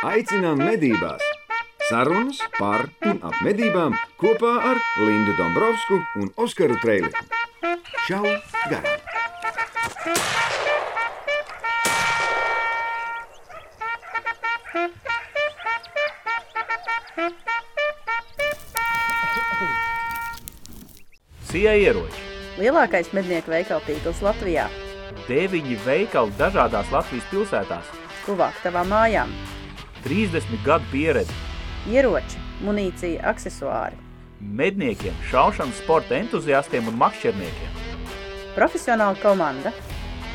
Aicinām medībās! Sarunas par un ap medībām kopā ar Lindu Dombrovskiju un Oskaru Trēliņu. Čau! Garām! Sija ieroči. Lielākais mednieku veikalu tīkls Latvijā. Deviņi veikali dažādās Latvijas pilsētās. Tuvāk tavām mājām. 30 gadu pieredze. Ieroči, munīcija, aksesuāri. Medniekiem, šaušanas sporta entuziastiem un makšķerniekiem. Profesionāla komanda.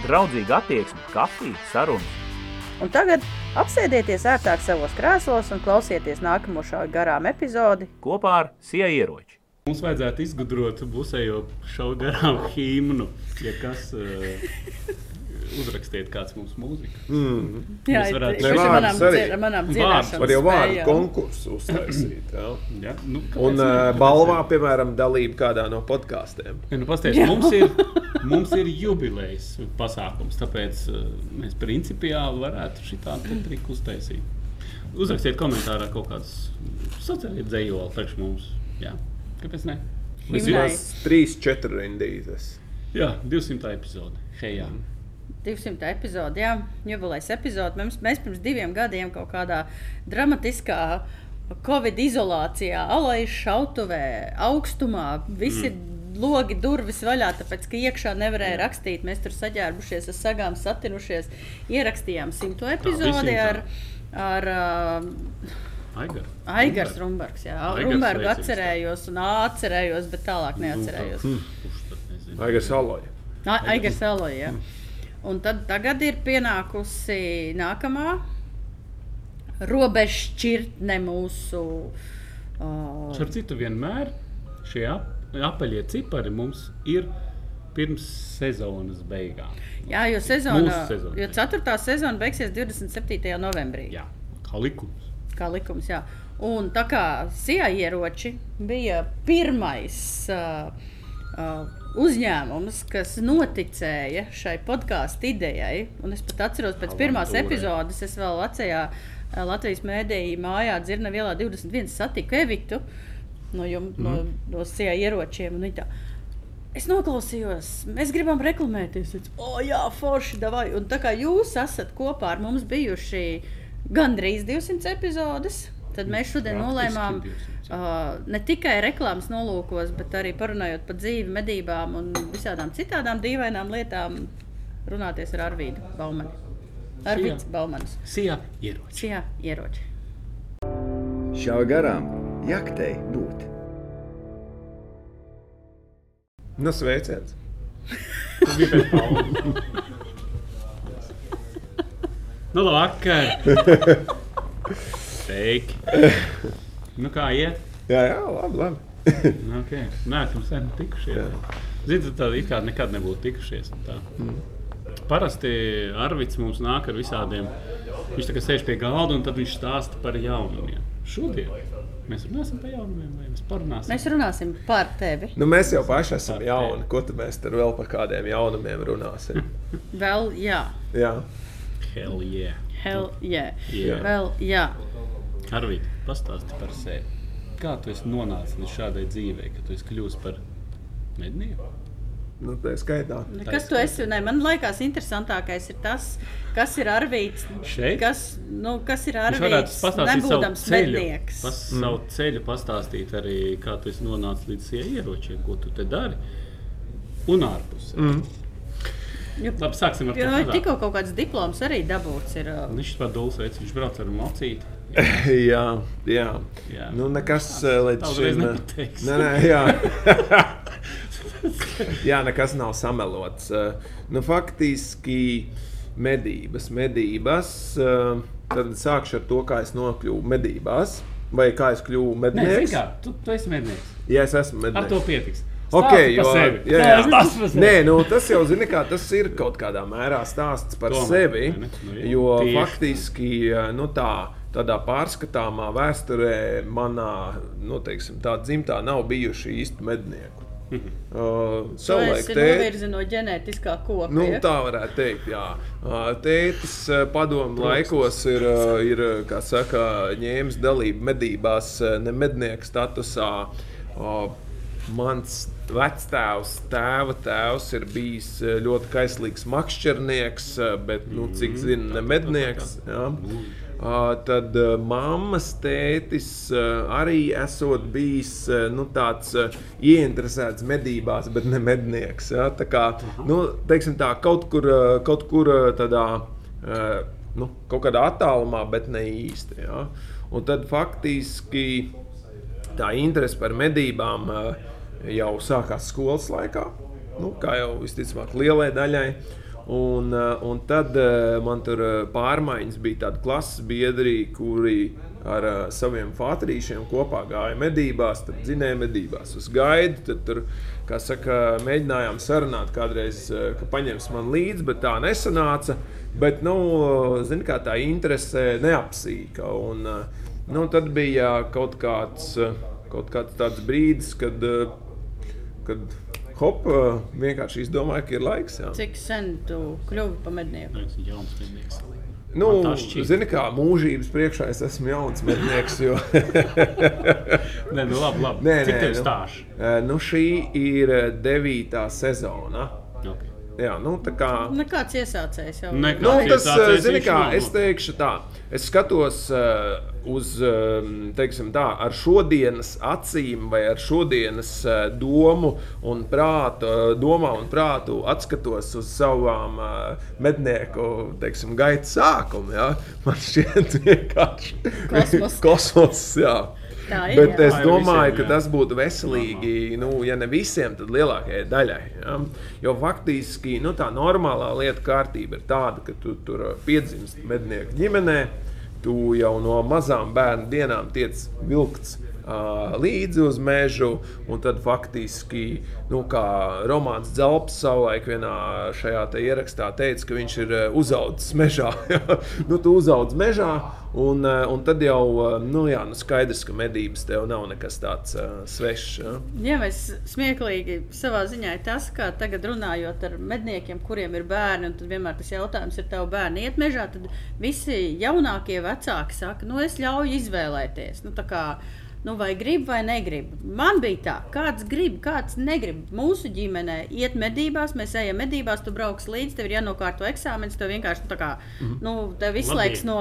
Draudzīga attieksme, kafija, sarunas. Un tagad apsēdieties ērtāk savos krēslos un klausieties nākamo šā garām epizodi. Kopā ar Sija ieroči. Mums vajadzētu izgudrot busējo šau garām himnu, ja kas uh, uzrakstiet kāds mums mūziku. Mm. Jā, Mēs varētu- manām, vārdus arī. manām Vārdus dziedāšanas Var jau vārdu konkursu uztaisīt. Jā. Ja? Nu, Un uh, balvā, piemēram, dalība kādā no podkāstiem. Ja, nu, pasties, mums, ir, mums ir jubilejas pasākums, tāpēc uh, mēs principiāli varētu šādu triku uztaisīt. Uzrakstiet komentārā kaut kādus sociālajiem dzējoli priekš mums. Jā. Kāpēc ne? Mēs Himnai. jau, Tās trīs, četras rindītes. jā, 200 epizode. Hei, jā. 200 epizode, jā, jubilejas epizode. Mēs, mēs pirms diviem gadiem kaut kādā dramatiskā Covid izolācijā, alais šautuvē, augstumā, visi mm. logi, durvis vaļā, tāpēc ka iekšā nevarēja rakstīt. Mēs tur saģērbušies, ar sagām satinušies, ierakstījām simto epizodi ar, ar uh, Aigar. Aigars Rumbergs. Jā, Aigars sveiciens. atcerējos un atcerējos, bet tālāk neatcerējos. Kurš tad nezina? Aigas aloja. Aigars Aloja. Un tad tagad ir pienākusi nākamā robežšķirtne mūsu. Uh, Starp citu, vienmēr šie ap, apaļie cipari mums ir pirms sezonas beigām. jā, jo sezona, sezona. jo ceturtā sezona beigsies 27. novembrī. Jā, kā likums. Kā likums, jā. Un tā kā Sija ieroči bija pirmais uh, uh, uzņēmums, kas noticēja šai podkāstu idejai, un es pat atceros, pēc pirmās Avantūrai. epizodes es vēl Latvijā, uh, Latvijas mēdīņā mājā dzirna vielā 21 satiku Evitu no, jum, mm. no, no Sija ieročiem. Es noklausījos, mēs gribam reklamēties. Es teicu, O, jā, forši, davai. Un tā kā jūs esat kopā ar mums bijuši gandrīz 200 epizodes, tad mēs šodien nolēmām 200. uh, ne tikai reklāmas nolūkos, bet arī parunājot par dzīvi, medībām un visādām citām dīvainām lietām, runāties ar Arvīdu Baumanu. Arvīds Baumanis. Sijā ieroči. Jā, ieroči. Šā garām jaktei būt! Nu, sveiciens! Tas bija pēc pauzes. Nu, labvakar! Sveiki! Nu, kā iet? Jā, jā, labi. labi. Okay. Nē, esam sen tikušies. Ziniet, tādi it kā nekad nebūtu tikušies. tā. Parasti Arvids mums nāk ar visādiem. Viņš tā kā sēž pie galda un tad viņš stāsta par jaunumiem. Šodien mēs runāsim par jaunumiem, vai mēs parunāsim? Mēs runāsim par tevi. Nu, mēs jau paši esam jauni. Ko tad mēs tur vēl par kādiem jaunumiem runāsim? Vēl, jā, Jā, Hell yeah! hell, yeah. Yeah. Vēl, jā. Arvīd, pastāsti par sevi. Kā tu esi nonācis līdz šādai dzīvei, ka tu esi kļuvis par mednieku? nu, tā ir skaitā. Kas tu esi? Nē, man liekas, interesantākais ir tas, kas ir Arvīts. Šeit? Kas, nu, kas ir Arvīts? Nebūdams mednieks. pas, mm. savu ceļu, pastāstīt arī, kā tu esi nonācis līdz šiem ieročiem, ko tu te dari. Un ārpus. Mm. Labi, sāksim ar to. tikko kaut kāds diploms arī dabūts. Ir, uh, Viņš ir veids, viņš brauc ar mocīti. jā, jā. Jā. Nu, nekas eh, līdz šim. eh, nepateiks. Nē, nē, jā. nekas nav samelots. Eh, Nu, faktiski medības, medības. Tad sākšu ar to, kā es nokļuvu medībās. Vai kā es kļuvu Nē, mednieks? kā, tu, tu esi mednieks. Jā, es esmu Ar mednieks. to pietiks. Okay, jo, sevi. jā, jā. Par sevi. Nē, nu, tas jau zini, kā, tas ir kaut kādā mērā stāsts par Tomēr, sevi. vai ne? Nu, jā, jo tieši faktiski nu, tā, tādā pārskatāmā vēsturē manā nu, teiksim, tā dzimtā nav bijuši īsti mednieku. Uh, savulaik ir tēti- novirzi no ģenētiskā koka. Nu, tā varētu teikt, jā. Tētis padomu laikos ir, ir saka, ņēmis dalību medībās, ne mednieka statusā. Mans vectēvs, tēva tēvs ir bijis ļoti kaislīgs makšķernieks, bet, nu, cik zinu, ne mednieks. Jā. Ā, Tad ā, mammas tētis ā, arī esot bijis ā, nu, tāds ieinteresēts medībās, bet ne mednieks. Ja? Tā kā nu, teiksim tā, kaut kur, kaut kur tādā, nu, kaut kādā attālumā, bet ne īsti. Ja? Un tad faktiski tā interese par medībām jau sākās skolas laikā, nu, kā jau visticamāk lielai daļai. Un, ā, un tad ā, man tur ā, pārmaiņas bija tādi klases biedri, kuri ar saviem fātrīšiem kopā gāja medībās, tad dzinēja medībās uz gaidu. Tad tur, kā saka, mēģinājām sarunāt kādreiz, ka paņems man līdzi, bet tā nesanāca. Bet, nu, zini, kā tā interese neapsīka. Un, nu, tad bija kaut kāds, kaut kāds tāds brīdis, kad, kad hop, ā, vienkārši izdomāju, ka ir laiks. Jā. Cik sen tu kļuvi par mednieku? Tas ir jauns mednieks. Nu, Man tā šķiet. zini, kā mūžības priekšā es esmu jauns mednieks. Jo, Nē, nu labi, labi. Nē, Cik nē, tev nu. stāž? Eh, nu, šī ir eh, devītā sezona. Jā, nu, tā kā. Nekāds iesācējs jau. Nekā. Nu, tas, zini, kā, es teikšu tā, es skatos uh, uz, teiksim tā, ar šodienas acīm vai ar šodienas uh, domu un prātu, uh, domā un prātu atskatos uz savām uh, mednieku, teiksim, gaitas sākumu, jā. Man šķiet vienkārši Kosmos. kosmos, jā. Ir, Bet jā. es domāju, visiem, ka tas būtu veselīgi. Nu, ja ne visiem, tad lielākajai daļai. Ja? Jo faktiski nu, tā normālā lieta kārtība ir tāda, ka tu tur uh, piedzimsti mednieku ģimenē, tu jau no mazām bērnu dienām tiec vilkts. Līdzi uz mežu, tad faktiski, nu, kā Romanis Zelps savulaik vienā šajā te ierakstā teica, ka viņš ir uzaugusi mežā. nu, tu uzaugi mežā, un, un tad jau nu, jā, nu, skaidrs, ka medības tev nav nekas tāds uh, svešs. Ja. Jā, mēs smieklīgi savā ziņā ir tas, ka tagad runājot ar medniekiem, kuriem ir bērni, un tad vienmēr tas jautājums ir, tev bērni iet mežā, tad visi jaunākie vecāki saka, nu es ļauju izvēlēties. Nu, Nu, vai grib vai negrib? Man bija tā, kāds grib, kāds negrib. Mūsu ģimenē iet medībās, mēs ejam medībās, tu brauks līdzi, tev ir jānokārto eksāmenis. Tev vienkārši nu, tā kā, nu, tev izslēgs no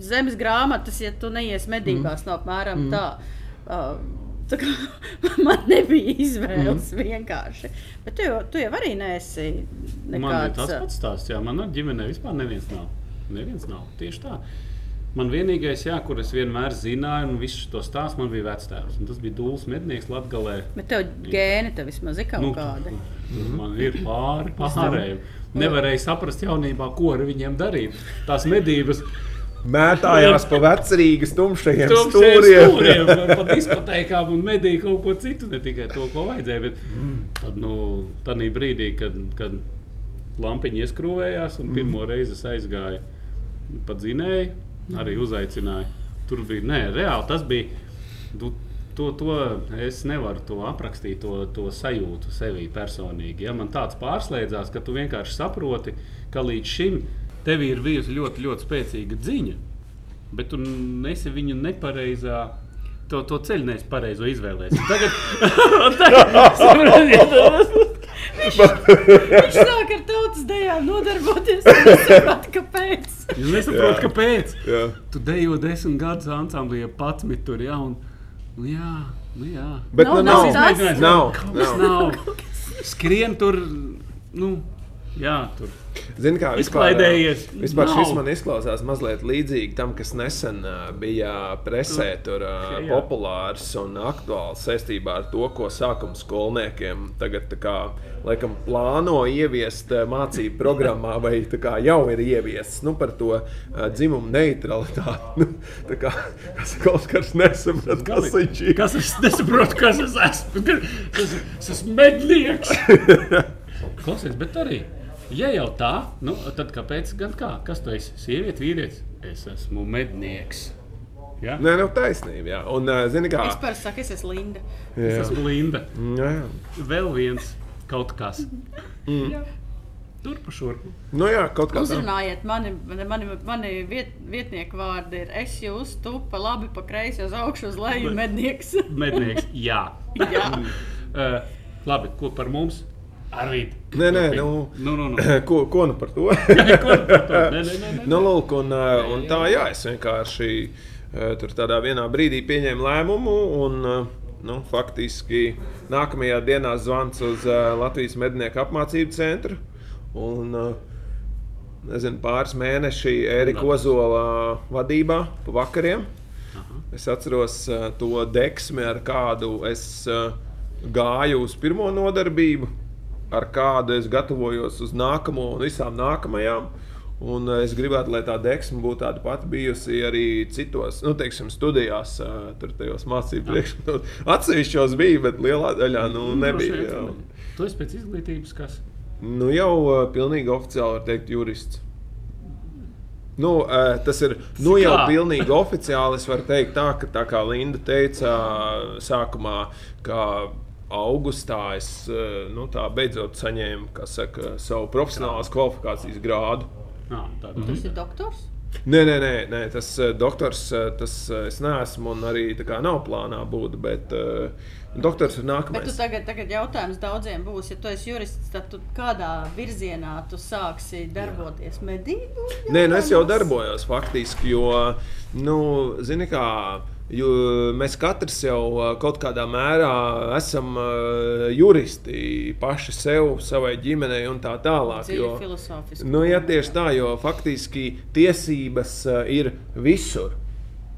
zemes grāmatas, ja tu neies medībās. No apmēram tā. Uh, Tā kā man nebija izvēles mm. vienkārši. Bet tu tu jau arī Man ir nekāds. tas pats stāsts, jā, man ģimenē vispār neviens nav. Neviens nav. Tieši tā. Man vienīgais, jā, kur es vienmēr zināju, un visu to stāstu man bija un Tas bija dūls mednieks Latgalē. Bet tev gēni tev vismaz ir kaut Nu, kādi. tas Man ir pāri pārējiem. Nevarēja saprast jaunībā, ko ar viņiem darīt. Tās medības Mētājās pa vecrīgas tumšajiem Tumšiem stūriem. stūriem, pa diskotekām un medīja kaut ko citu, ne tikai to, ko vajadzēja. Bet tad, nu, tādā brīdī, kad, kad lampiņa ieskrūvējās un pirmo reizi es aizgāju pa dzinēju, arī uzaicināju. Tur bija, nē, reāli tas bija. Tu, to, to es nevaru to aprakstīt, to, to sajūtu sevī personīgi. Ja man tāds pārslēdzās, ka tu vienkārši saproti, ka līdz šim tev ir bijusi ļoti, ļoti spēcīga dziņa, bet tu nesi viņu nepareizā. To, to ceļu neesi pareizo izvēlējies. Tagad, tagad saprotiet, Viņš sāk ar tautas dejām nodarboties. nesaprot, Kāpēc? Jūs nesaprotat, Jā. kāpēc. Jā. Tu dejo desmit gadus ansamblī, ja pats tur jā, un, nu, jā, nu, jā. Bet Nav- nu, nav nav. Nav. Tas nav. nav. Skrien tur, nu, jā, tur. Zini, kā vispār, vispār Nav. šis man izklausās mazliet līdzīgi tam, kas nesen bija presē, tur ā, Jā. populārs un aktuāls saistībā ar to, ko sākuma skolniekiem tagad tā kā, laikam, plāno ieviest mācību programmā, vai kā, jau ir ieviests nu, par to dzimumu neutralitāti. Nu, kā tas kaut kas nesaprot, kas viņš ir. Kas es nesaprotu, kas es esmu? Es, es esmu mednieks. Klausies, bet arī, ja jau tā, nu, tad kāpēc gan kā? Kas tu esi? Sieviete, vīrietis? Es esmu mednieks. Jā, Nē, nav taisnība. Jā. Un, zini, kā. Es parasti saku, es esmu Linda. Jā. esmu Linda. Jā. Vēl viens kaut kas. Mm. Turp šurp. Nu, jā, kaut kā tā. Uzrunājiet mani, mani, mani viet, vietnieku vārdi ir es jūs, tu pa labi, pa kreisi, uz augšu, uz leju, mednieks. Mednieks, jā. Jā. Uh, labi, ko par mums? Arvīd. Nē, nē, nu, Nu, nu, nu. ko, ko nu par to? Ko par to? Nē, nē, nē, nē. nu, lūk, un, uh, un tā, jā, es vienkārši uh, tur tādā vienā brīdī pieņēmu lēmumu. Un, uh, nu, faktiski nākamajā dienā zvans uz uh, Latvijas mednieku apmācību centru. Un, uh, nezinu, pāris mēneši Erika Ozola vadībā pa vakariem. Es atceros uh, to deksmi, ar kādu es uh, gāju uz pirmo nodarbību, ar kādu es gatavojos uz nākamo un visām nākamajām. Un uh, es gribētu, lai tā deksme būtu tāda pati bijusi arī citos, nu, teiksim, studijās, uh, tur tajos mācību priekšmetos. Atsevišķos bija, bet lielā daļā nu, nebija. Jā. Tu esi pēc izglītības kas? Nu, jau uh, pilnīgi oficiāli var teikt, jurists. Nu, tas ir nu, jau pilnīgi oficiāli. Es varu teikt, tā, ka tā kā Linda teica sākumā, ka augustā es uh, nu, tā beidzot saņēmu kā saka, savu profesionālās kvalifikācijas grādu. Nā, tā, Mhm. Tas ir doktors. Nē, nē, nē, nē tas uh, doktors, uh, tas es neesmu un arī tā kā nav plānā būt. Bet uh, doktors ir Bet tu nākamais. tagad, tagad jautājums daudziem būs, ja tu esi jurists, tad tu kādā virzienā tu sāksi darboties medību? Nē, nu es jau darbojos faktiski, jo, nu, zini, kā. Jo mēs katrs jau kaut kādā mērā esam juristi paši sev, savai ģimenei un tā tālāk. Dziļi Jo, filozofiski. nu, ja tieši tā, jo faktiski tiesības ir visur.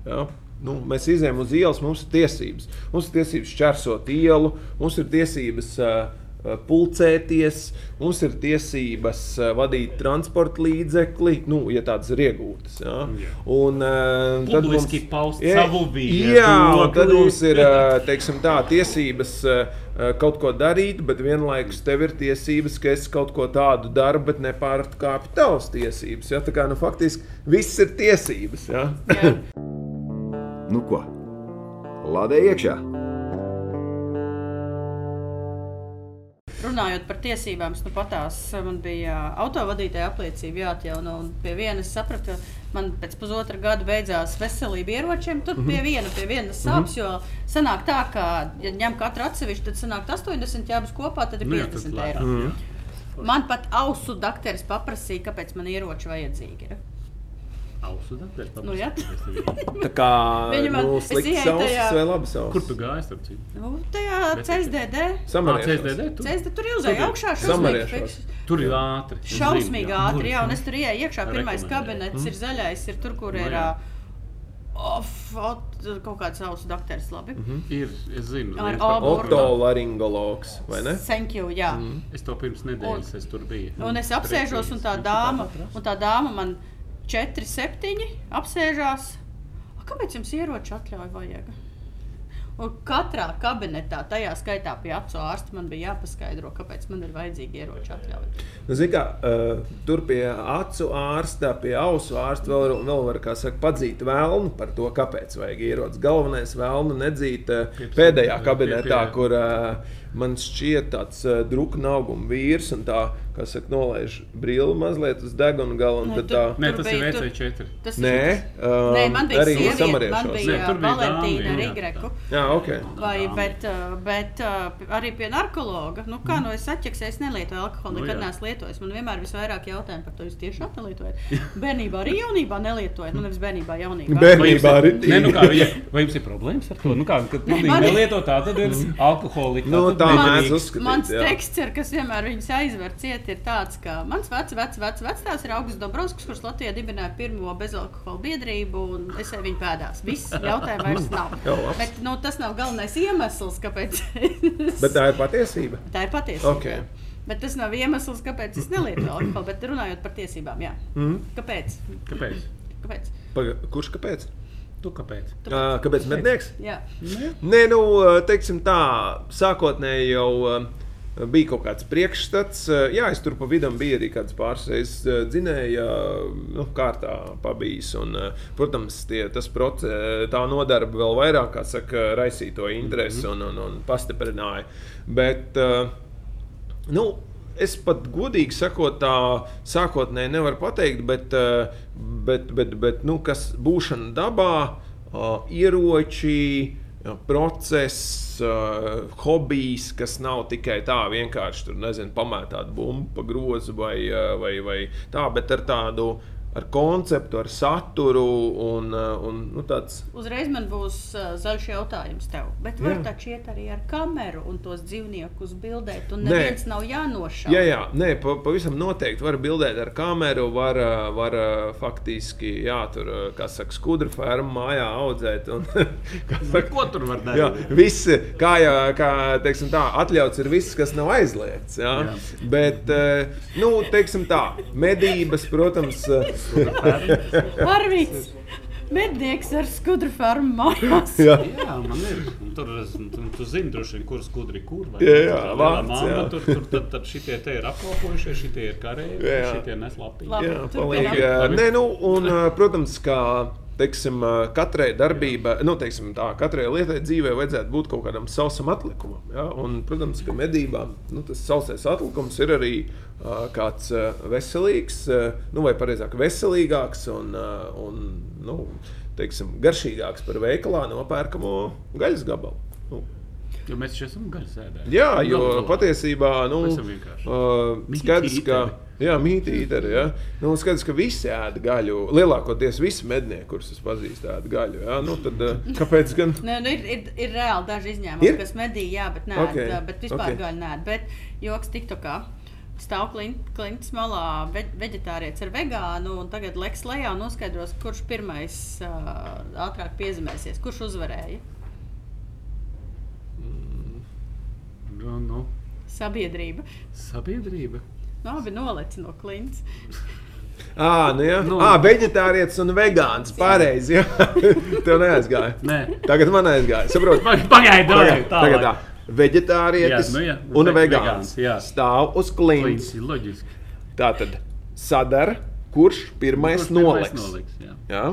Ja? Nu, mēs izējām uz ielas, mums ir tiesības. Mums ir tiesības šķērsot ielu, mums ir tiesības uh, pulcēties, mums ir tiesības uh, vadīt transporta līdzekli, nu, ja tādas ir iegūtas. Ja? Un, uh, tad Publiski paust Jā, savu Jā, un viedokli. tad mums ir teiksim, tā, tiesības kaut ko darīt, bet vienlaikus tev ir tiesības, ka es kaut ko tādu daru, bet nepārkāpju tavas tiesības. Ja? Tā kā nu, faktiski viss ir tiesības. Ja? Jā. Nu ko? Lādē iekšā! Runājot par tiesībām, es nu patās, man bija autovadītāja apliecība jāatjauno. un Pie vienas sapratu, ka man pēc pusotra gada beidzās veselība ieročiem. Tur pie viena, pie viena sāpes, jo sanāk tā, ka, ja ņem katru atsevišķi, tad sanāk 80 jābas kopā, tad ir Nu, jā, 50 eiro. jā. Man pat ausu dakteris paprasīja, kāpēc man ieroči vajadzīgi ir. Ausu dakteris Nu, jā. Tā kā Viņa man- nu, slikts ieeju savs tajā- vai labi savs? Kur tu gāji? starp citu? Nu, tajā CSDD. Samariešos. CSDD? Tu? CSDD tur ielzēja Tur- augšā Samariešos. Tur ir ātri. Šausmīgi ātri, jā, un es tur ienāku iekšā. Pirmais kabinets ir zaļais, ir tur, kur Nu, ir of, ot, kaut kāds savs dakteris. Labi. Ir, es zinu, Ar viens par ābolu. to runā. Otolaringologs, vai ne? Thank you, jā. Es to pirms nedēļas es tur biju. Un es apsēžos, un tā dāma, un tā dāma man 4, 7 apsēžās. "A, Kāpēc jums ieroči atļauj vajag? Un katrā kabinetā, tajā skaitā pie acu ārsta, man bija jāpaskaidro, kāpēc man ir vajadzīgi ieroči atļauj. Nu, kā, uh, tur pie acu ārsta, pie ausu ārsta vēl, vēl var kā saka, padzīt vēlnu par to, kāpēc vajag ierodas. Galvenais vēlnu nedzīt uh, pēdējā kabinetā, kur uh, man šķiet tāds uh, drukna auguma vīrs un tā, kā saka, nolaiž brilli mazliet uz deguna gala. un Nē, tā- Nē, tas ir bija- tur- VC4. Tas Nē, ir. um, Nē, man bija arī sieviete, man bija Nē, tur bija Valentīna jā. Rigreku. Jā, ok. Vai, bet, uh, bet uh, arī pie narkologa, nu, kā no es atķeksēju, es nelietoju alkoholu, Nu, nekad jā. neesmu lietojis. Man vienmēr ir visvairāk jautājumu par to, jūs tiešām nelietojat. Bērnībā arī jaunībā nelietojat, nu nevis bērnībā, jaunībā. Bērnībā arī Nē, nu kā, ja- vai jums ir problēmas ar to? Nu kā, kad pilnīgi nelieto tā, tad ir alkoholiķi. Tā mēdz uzskatīt. Mans jā. teksts, kas vienmēr viņus aizver ciet, ir tāds, ka mans vecs, vecs, vecs vectēvs ir Augusts Dombrovskis, kurš Latvijā dibināja pirmo bezalkohola biedrību, un es eju viņa pēdās. Viss jautājums vairs nav. Labs. Bet nu, tas nav galvenais iemesls, kāpēc. Bet tā ir patiesība. Tā ir patiesība. Ok. jā. Bet tas nav iemesls, kāpēc es nelietoju alkoholu. Bet runājot par tiesībām, jā. Mm. Kāpēc? Kāpēc? kāpēc? Paga, kurš kāpēc? Tu kāpēc? Ā, Kāpēc mednieks? Jā. Nē, nu, teiksim tā, sākotnēji jau bija kaut kāds priekšstats. Jā, es tur pa vidam biju arī kāds pāris reizes dzinēja, nu, kārtā pabijis. Un, protams, tie, tas proces, tā nodarba vēl vairāk, kā saka, raisīja to interesi un, un, un pastiprināja. Bet, nu, Es pat godīgi sakot, tā sākotnēji nevaru pateikt, bet, eh, bet, bet, bet nu, kas būšana dabā, ā, ieroči, jā, process, hobijs, kas nav tikai tā vienkārši tur, nezinu, pamētāt bumbu pa grozu vai, vai, vai tā, bet ar tādu ar konceptu, ar saturu un, ā, un nu, tāds Uzreiz man būs uh, zaļš jautājums tev. Bet var Jā. taču iet arī ar kameru un tos dzīvniekus bildēt, un Nē. neviens nav jānošauj. Jā, jā, nē, pa, pavisam noteikti var bildēt ar kameru, var, ā, var faktiski, jā, tur, kā saka, skudru fermu mājā audzēt. Un, kā saka, Ko tur var jā, darīt? viss, kā jau kā, teiksim, tā, atļauts ir viss, kas nav aizliegts. Jā. Jā. Bet, nu, teiksim tā, medības, protams, Arvīts, mednieks ar skudru farmu mājās. jā. Jā, man ir. Un Tur tu, tu zini, droši vien, kurš skudri kur. vai Jā, kur jā, vārds, mamma jā. Tur, tur tad, tad šitie te ir apkalpojušie, šitie ir karēji, šitie nes lapī. Labi. Jā, Labi. Nē, nu, un, protams, kā teiksim, katrai darbībai, nu, teiksim, tā, katrai lietai dzīvē vajadzētu būt kaut kādam sausam atlikumam. Ja? Un, protams, ka medībām nu, tas sausais atlikums ir arī uh, kāds uh, veselīgs, uh, nu, vai precīzāk, veselīgāks un, uh, un nu, teiksim, garšīgāks par veikalā nopērkamo gaļas gabalu. Nu, Jo mēs taču esam gaļas ēdēji. Jā, jo patiesībā nu, uh, skaidrs, ka. Jā, mītī īteri, jā. Nu, skaidrs, ka visi ēd gaļu. Lielākoties visi mednieki, kurus es pazīstu, ēd gaļu. Jā. Nu, tad, uh, kāpēc gan? Nē, nu ir, ir, ir reāli daži izņēmumi, Ir? kas medī, jā, bet, nē, Ok, okay. bet vispār ok. okay. gaļu nē. Bet joks tiktokā. Stāv klints malā, ve vegetārietis ar vegānu, un tagad leks lejā un noskaidros, kurš pirmais uh, ātrāk piezemēsies, kurš uzvarēja. Nu, nu, Sabiedrība. sabiedrība. Labi, noleci no klints. À, nu, jā, Nu. nu. à, vegetārietis un vegāns. Pareizi. jā. Tev neaizgāja. Nē, Tagad man aizgāja. Saprotu? pagaidi, Tagad, tā. tagad tā. Vegetārietis Jā, nu jā, un ve- vegāns vegāns, jā. stāv uz klints. Ir loģiski. Tā tad sadara, kurš pirmais Kurš noliks. pirmais noliks, jā. Jā?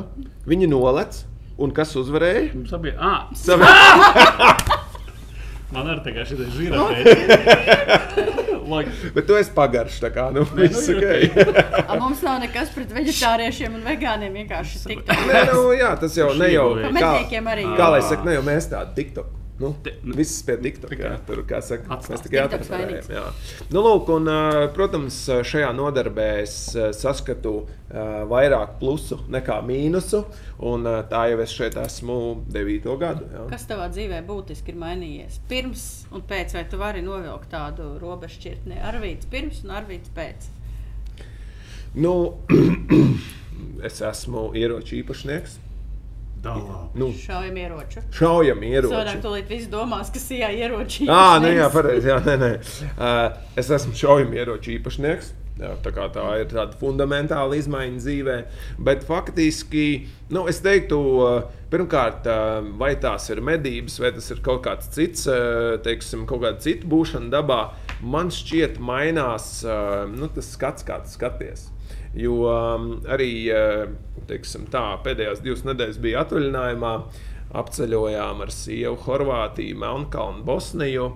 Viņi nolec, un kas uzvarēja? Sabie... Ah, Savi... man arī tagad šī žirafē. Bet tu esi pagaršs, tā kā nu, viss nu, ok. A, mums nav nekas pret vegetāriešiem un vegāniem. Vienkārši tik Nē, nu, jā, tas jau ne jau medniekiem arī. Kā lai saka, ne jau mēs tādu tiktok. Nu, Te- nu, Viss pie TikTok. Jā, tikai tur, kā saka, atstāst. mēs tikai jā. Nu, lūk, un, protams, šajā nodarbē es saskatu vairāk plusu nekā mīnusu. Un tā jau es šeit esmu devīto gadu. Jā. Kas tavā dzīvē būtiski ir mainījies? Pirms un pēc, vai tu vari novilkt tādu robežšķirtni? Arvīts pirms un arvīts pēc. Nu, es esmu ieroču īpašnieks. Nu, Šaujam ieroču. šaujam Savādāk ieroči. tūlīt viss domās, ka sijā ieroči. Ah, nu jā, pareizi. Jā, nē, nē. Uh, es esmu šaujam ieroču īpašnieks. Jā, tā, kā tā ir tāda fundamentāla izmaiņa dzīvē. Bet faktiski, nu, es teiktu, pirmkārt, vai tās ir medības, vai tas ir kaut kāds cits, teiksim, kaut kāda cita būšana dabā, man šķiet, mainās nu, tas skats, kā tu skaties. Jo um, arī uh, teiksim, tā, pēdējās divas nedēļas bija atvaļinājumā, apceļojām ar sievu Horvātiju, Melnkalnu, Bosniju.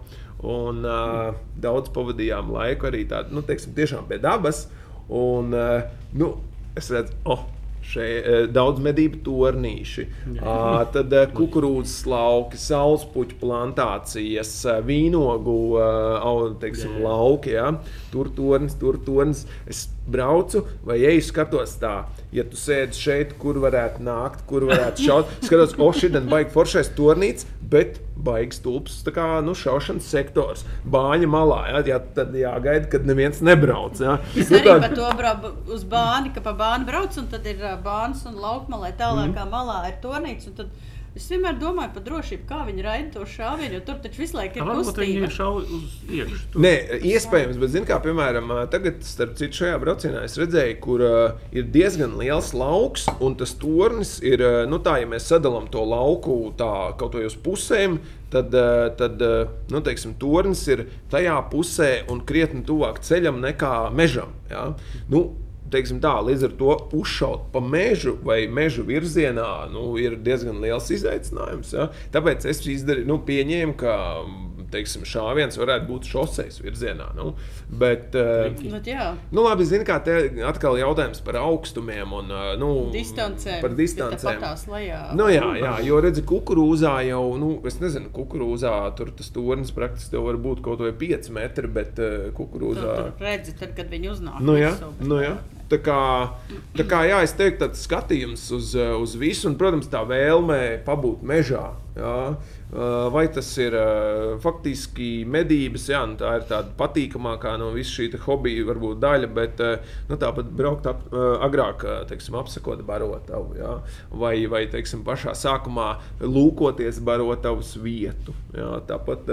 Un uh, daudz pavadījām laiku arī tādā, nu, teiksim, tiešām pie dabas. Un, uh, nu, es redzu, oh, šeit daudz medību tornīši, uh, tad uh, kukurūzas lauki, saulespuķu plantācijas, uh, vīnogu uh, teiksim, lauki. Ja? Tur tornis, tur tornis. Es braucu vai eju, skatos tā. Ja tu sēdi šeit, kur varētu nākt, kur varētu šaut, skatos, o, šī ir baigta foršais tornīts, bet baigs tulps, tā kā nu, šaušanas sektors, bāņa malā. Ja, ja tad jāgaida, kad neviens nebrauc. Ja. Es Nu, arī par to braucu uz bāni, ka pa bānu brauc, un tad ir bāns un laukmalē tālākā Mhm. malā ir tornīts. un Tad Es vienmēr domāju par drošību, kā viņi raida to šāvienu, jo tur taču visu laiku ir Varbūt viņi kustība. šauj uz iekšā. Nē, iespējams, bet, zināmā mērā, piemēram, tagad, starp citu, šajā braucienā es redzēju, kur uh, ir diezgan liels lauks, un tas tornis ir, uh, nu, tā, ja mēs sadalām to lauku tā, kaut ko uz pusēm, tad, uh, tad uh, nu, teiksim, tornis ir tajā pusē un krietni tuvāk ceļam nekā mežam. Ja? Nu, teiksim tā, līdz ar to uzšaut pa mežu vai mežu virzienā nu, ir diezgan liels izaicinājums. Ja? Tāpēc es izdarīju, nu, pieņēmu, ka teiksim, šāviens varētu būt šoseis virzienā. Nu, bet, uh, Bet, jā, nu, labi, zinu, kā te atkal jautājums par augstumiem un uh, nu, distancēm. par distancēm. Nu, jā, jā, jo redzi, kukurūzā jau, nu, es nezinu, kukurūzā tur tas tornis praktiski var būt kaut vai 5 metri, bet Tur, kukurūzā. tur redzi, tad, kad viņi uznāk. Nu, jā, nu, jā. Tā kā, tā kā jā, es teiktu, tāds skatījums uz, uz visu, un, protams, tā vēlme pabūt mežā. Jā. Uh, Vai tas ir uh, faktiski medības, jā, nu, tā ir tāda patīkamākā no visas šī hobija varbūt daļa, bet uh, nu, tāpat braukt ap, agrāk, teiksim, apsekot barotavu, jā, vai, vai teiksim, pašā sākumā lūkoties barotavas vietu. Jā, tāpat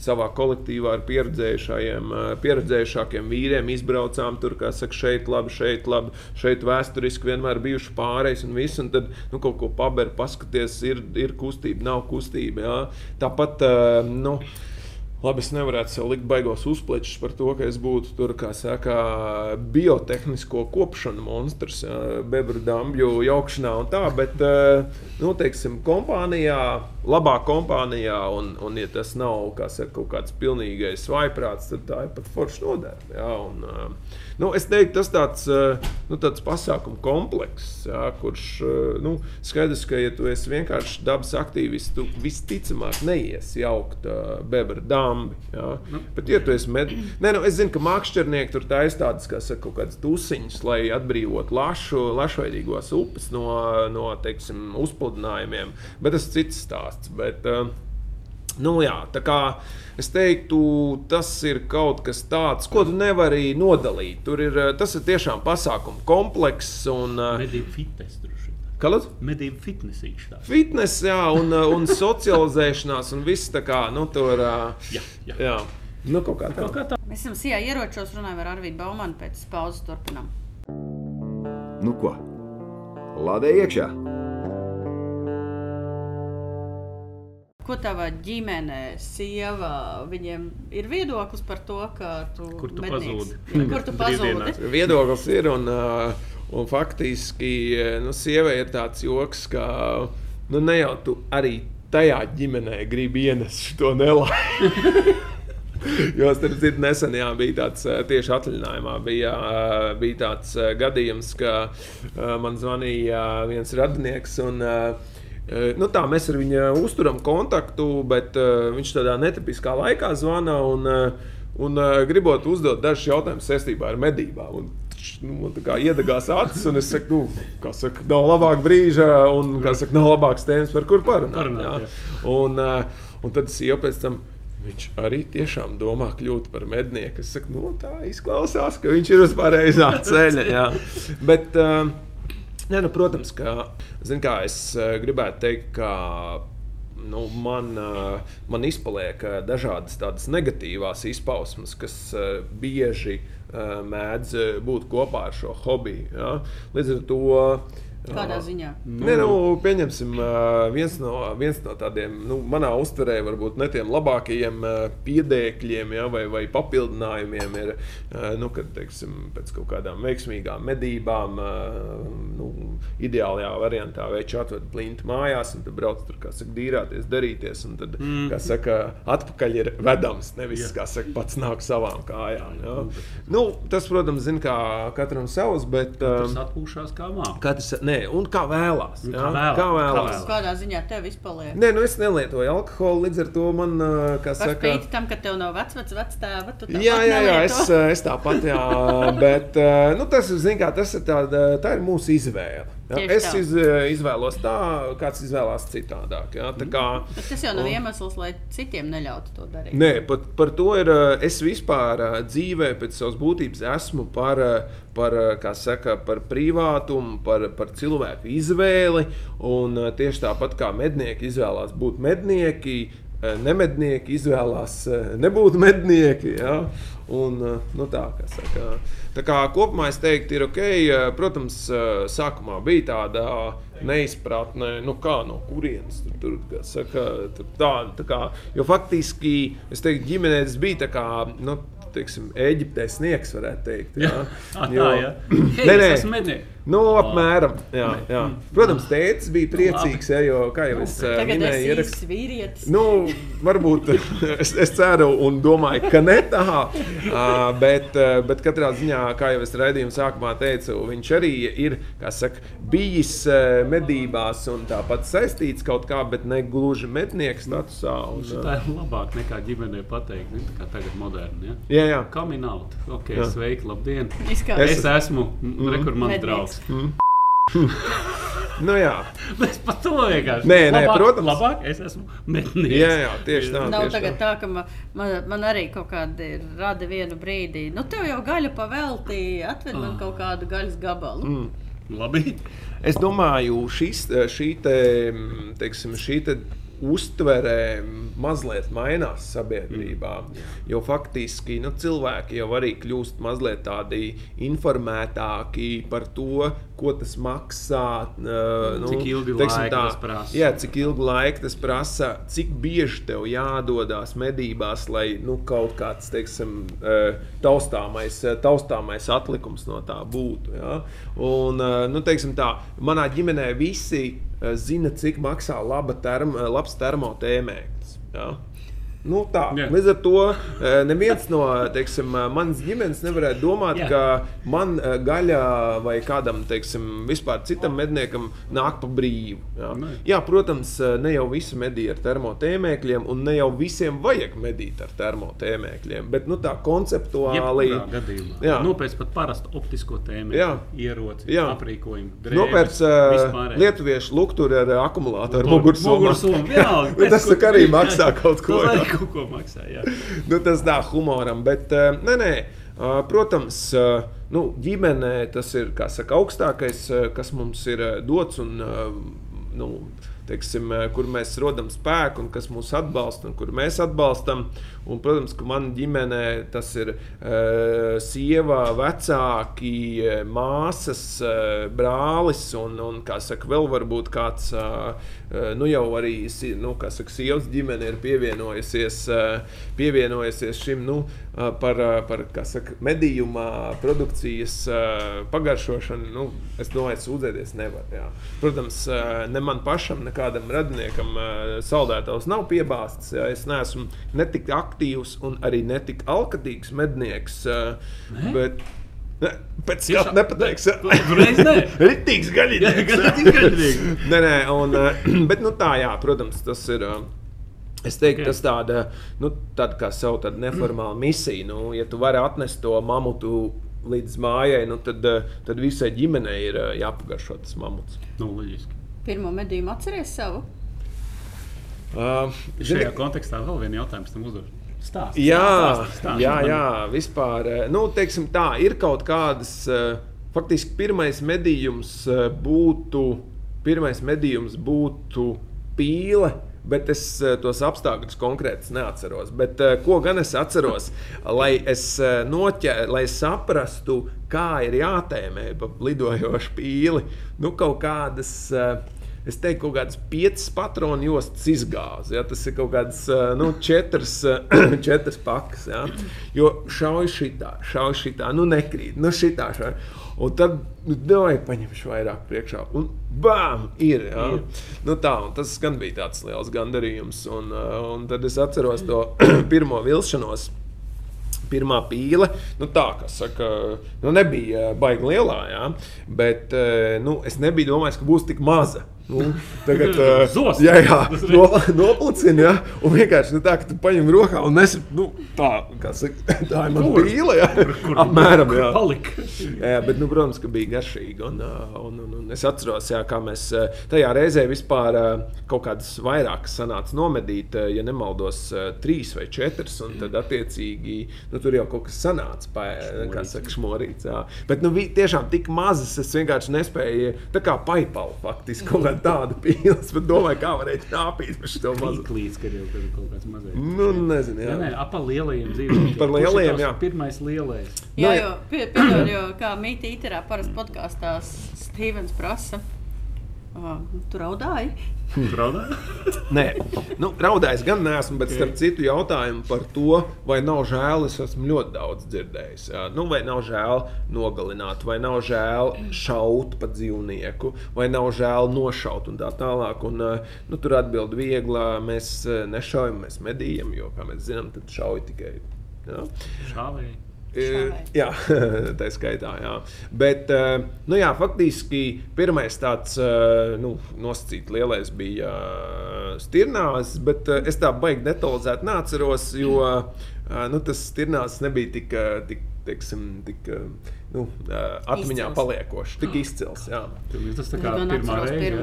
savā kolektīvā ar pieredzējušākiem vīriem izbraucām tur, kā saka, šeit labi, šeit labi, šeit vēsturiski vienmēr bijuši pārējais un viss, un tad nu, kaut ko pabeigt, paskaties, ir, ir kustība, nav kustība. Jā. Tāpat, uh, nu, Labi, es nevaru sev likt baigos uzplečus par to, ka es būtu tur, kā saka, biotehnisko kopšanu monstrs, jā, bebru dambju jaukšanā un tā, bet, eh, nu, teiksim, kompānijā, labā kompānijā, un, un ja tas nav, kā saka, kaut kāds pilnīgais vaiprāts, tad tā ir pat forša jā, eh, nu, es teiktu, tas tāds, eh, nu, tāds pasākumu komplekss, jā, kurš, eh, nu, skaidrs, ka, ja tu esi vienkārši dabas aktīvists, tu visticamāk neiesi jaukt uh, bebra dambi, jā. Bet, ja tu esi med... Nē, nu, es zinu, ka mākslinieki tur taisa tādas, kā saka, kaut kādas tusiņas, lai atbrīvotu lašu, lašveidīgos upes no, no teiksim, uzpludinājumiem, bet tas ir cits stāsts. Bet, uh, Nu, jā, tā kā es teiktu, tas ir kaut kas tāds, ko tu nevari nodalīt. Tur ir, eh, tas ir tiešām pasākumu komplekss un uh, Medību fitnes vien. kāds Medību fitnesīši tā. fitnes, jā, un, uh, un socializēšanās, un viss tā kā nu, tur. Jā, jā. jā. Nu, kaut kā tā. Kaut kā tā. Mēs esam sijā ieročos, runājam ar Arvīdu Baumanu, pēc pauzes turpinām. Nu ko? Lādē iekšā! Ko tava ģimene, sieva, viņiem ir viedoklis par to, ka tu, Kur tu mednieks? pazūdi? Kur tu pazūdi? Viedoklis ir, un, uh, un faktiski nu, sievai ir tāds joks, ka nu, ne jau tu arī tajā ģimenē gribi ienest to nelaimi. Jo, starp citu, nesen jā, bija tāds ā, tieši atvaļinājumā. Bija, bija tāds gadījums, ka man zvanīja viens radinieks. Un, ā, nu, tā, mēs ar viņu uzturam kontaktu, bet uh, viņš tādā netipiskā laikā zvana un, uh, un uh, gribot uzdot dažus jautājumus saistībā ar medībām. Un, Nu, man tā kā iedegās acis, un es saku, nu, kā saka, nav labāka brīža, un kā saka, nav labāks tēmas, par kur parunāt. Parunāt. Un, uh, un tad es jau pēc tam Viņš arī tiešām domā kļūt par mednieku. Es saku, nu, tā izklausās, ka viņš ir uz pareizā ceļa. jā. Bet, uh, ne, nu, protams, ka kā, es uh, gribētu teikt, ka nu, man, uh, man izpaliek uh, dažādas tādas negatīvās izpausmes, kas bieži mēdz būt kopā ar šo hobiju. Ja? Līdz ar to. Kādā ziņā? Nē, nu, pieņemsim, viens no, viens no tādiem, nu, manā uztverē, varbūt ne tiem labākajiem piedēkļiem ja, vai, vai papildinājumiem ir, nu, kad, teiksim, pēc kaut kādām veiksmīgām medībām, nu, ideālajā variantā veči atved plintu mājās, un tad brauc tur, kā saka, dīrāties, darīties, un tad, mm. kā saka, atpakaļ ir vedams, nevis, Jā. kā saka, pats nāk savām kājām. Ja. Nu, tas, protams, zin, kā katram savs, bet... Tas atpūšās kā mākslinieks. Nē, un kā vēlās. Jā, kā vēlās, Kā vēlās. vēlās. Kādā ziņā tev izpaliek? Nē, nu es nelietoju alkoholu, līdz ar to man, kā Par saka, spīti tam, ka tev nav vecāks, vecāks tēva, tu tāpat Jā, jā, jā es, es tāpat, jā, bet nu, tas, zin kā, tas ir tāda, tā ir mūsu izvēle. Tieši es iz, eh, izvēlos tā, kāds izvēlās citādāk. Jā, tā kā, Bet tas jau nav iemesls, lai citiem neļautu to darīt. Nē, pat par to ir. eh, Es vispār eh, dzīvē pēc savas būtības esmu par, par, saka, par privātumu, par, par cilvēku izvēli. Un tieši tāpat kā mednieki izvēlās būt mednieki, nemednieki izvēlās eh, nebūt mednieki. Ja? Un, eh, nu tā, kā saka, tā kā kopumā es teiktu, ir ok. eh, Protams, eh, sākumā bija tāda neizpratne, nu kā no kurienes tur, tur kā saka, tur tā, tā kā, jo faktiski, es teiktu, ģimenē tas bija tā kā, nu, teiksim, Eģiptē sniegs, varētu teikt. Jā, Ah, Jo- tā, jā. Hei, Nē, nē. es esmu mednieks. Nu, apmēram. Jā, jā. Protams, tēvs bija priecīgs, ja, jo, kā jau es eh, Tagad minēju, es ierakst... vīrietis. Nu, varbūt es, es ceru un domāju, ka ne tā. Bet, uh, bet katrā ziņā, kā jau es raidījuma sākumā teicu, viņš arī ir kā saka, bijis uh, medībās un tāpat saistīts kaut kā, bet ne gluži mednieks statusā. Un, uh, Tā ir labāk nekā ģimenē pateikt, tā kā tagad moderni. Ja? jā, jā. Coming out. Ok, Jā. sveiki, labdien. Izskatās. Es esmu mm. rekur mans Mednieks. draugs. Nu, jā. Es pat to vienkārši. Nē, nē, labāk, protams. Labāk es esmu mednieks. Jā, jā, tieši tā. Nav tieši tagad tā. tā, ka man, man, man arī kaut kāda rada vienu brīdi. Nu, tev jau gaļa paveltīja, atved man kaut kādu gaļas gabalu. Mm. Labi. Es domāju, šis, šī te, teiksim, šī te uztvere mazliet mainās sabiedrībā. Jo faktiski nu, cilvēki jau arī kļūst mazliet tādi informētāki par to, ko tas maksā. Uh, Cik ilgi teiksim laika tas prasa. Jā, cik ilgi laika tas prasa, cik bieži tev jādodas medībās, lai nu, kaut kāds teiksim, taustāmais, taustāmais atlikums no tā būtu. Ja? Un, nu, teiksim tā, manā ģimenē visi zina, cik maksā laba term, eh, labs termotēmēklis. Ja? Nu, tā. Jā. Līdz ar to eh, neviens no teiksim, eh, manas ģimenes nevarētu domāt, Jā. ka man eh, gaļa vai kādam teiksim, vispār citam medniekam nāk pa brīvu. Jā. Nē. Jā, protams, ne jau visi medī ar termotēmēkļiem, un ne jau visiem vajag medīt ar termotēmēkļiem. Bet nu, tā konceptuāli. Jā. Nopēc pat parastu optisko Jā. ieroci, Jā. aprīkojumu, Nopērts uh, lietuviešu lukturi ar akumulātoru mugursomu. Tas arī maksā kaut ko, kaut ko maksā. Nu, tas tā humoram, bet uh, nē, nē. Uh, protams, uh, nu, ģimenē tas ir saka, augstākais, kas mums ir dots un nu, teiksim, kur mēs rodam spēku un kas mūs atbalsta un kur mēs atbalstam. Un, protams, ka manā ģimenē tas ir uh, sieva, vecāki, eh, māsas, uh, brālis un, un saka, vēl varbūt kāds. Uh, nu, jau arī nu, saka, sievas ģimene ir pievienojusies, uh, pievienojusies šim nu, uh, par, uh, par saka, medījuma produkcijas uh, pagaršošanu. Nu, es domāju, sūdzēties nevar. Jā. Protams, uh, ne man pašam, ne kādam radiniekam uh, saldētājs nav piebāzts. Jā. Es neesmu ne tik aktīvs un arī ne tik alkatīgs mednieks. Uh, bet, ne, pēc skatu nepateiks. Uzreiz nē. Ritīgs gaļinieks. nē, nē, un, bet nu, tā, jā, protams, tas ir. Es teiktu, Ok. tas tāda, nu, tāda kā savu tādu neformālu misiju. Nu, ja tu vari atnest to mamutu līdz mājai, nu, tad, tad visai ģimenei ir jāpagaršo tas mamuts. Nu, loģiski. Pirmo medījumu atceries savu. Uh, Šajā kontekstā vēl viens jautājums tam uzdošu. Stāsti. Jā, Stāsti, stāsti jā, jā, vispār. eh, Nu, teiksim tā, ir kaut kādas. eh, Faktiski pirmais medījums eh, būtu, pirmais medījums būtu pīle. Bet es tos apstākļus konkrēti neatceros. Bet, ko gan es atceros, lai es, noķē, lai es saprastu, kā ir jātēmē pa lidojošu pīli, nu, kaut kādas. eh, Es teiktu, kaut kādas piecas patronu jostas izgāzes. Ja? Tas ir kaut kāds eh, nu, četras, eh, četras pakas. Ja? Jo šauj šitā, šauj šitā, nu nekrīt, nu šitā. Šauj. Un tad, nu, davai paņemšu vairāk priekšā. Un bām, ir. Ja? Nu, tā, un tas gan bija tāds liels gandarījums. Un, eh, un tad es atceros to pirmo vilšanos pirmā pīle. Nu, tā kā saka, nu, nebija baigi lielā, jā, bet nu, es nebiju domājis, ka būs tik maza. Nu, tagad, uh, jā, jā, no, noplicini, jā, un vienkārši nu, tā, ka tu paņem rokā un nes, nu, tā, saka, tā ir mana pīle, jā, Kur apmēram, jā. palika? Jā, bet, nu, protams, ka bija garšīgi. Un, un, un, un es atceros, jā, kā mēs tajā reizē vispār kaut kādas vairākas sanāca nomedīt, ja nemaldos, trīs vai četras. Un tad, attiecīgi, nu, tur jau kaut kas sanāca, pā, kā saka, šmorīts. Jā. Bet, nu, vi- tiešām tik mazas, es vienkārši nespēju, tā kā paipalu faktiski kaut kāda tāda pīles, bet domāju, kā varēja knāpīt par šo mazu. Līdz, kad jau ir kaut kāds mazais. Nu, nezinu, Jā, jā. nē, ap lielajiem dzīvniekiem. Par lielajiem, jā. Pirmais lielais. Jā, Nu, jo, pie- piedod, jo kā mītī īterā parasti podkāstā Stevens prasa. Uh, tu raudāji? Pravda? Nē, nu, raudājis gan neesmu, bet starp citu jautājumu par to, vai nav žēl, es esmu ļoti daudz dzirdējis. Nu, vai nav žēl nogalināt, vai nav žēl šaut pa dzīvnieku, vai nav žēl nošaut un tā tālāk. Un, nu, tur atbild viegli, mēs nešaujam, mēs medījam, jo, kā mēs zinām, tad šauj tikai. Jā. Šāvēji. E, Šāvēji. Jā, tā skaitā. Jā. Bet, eh, nu, jā, faktiski pirmais tāds eh, nu, nosacīts lielais bija eh, stirnās, bet eh, es tā baigi detalizēti neatceros, jo eh, nu, tas stirnās nebija tik, eh, tik, teiksim, tik eh, nu, eh, atmiņā Izcils. paliekošs, tik izcils. Jā. Tas tā kā pirmā reize.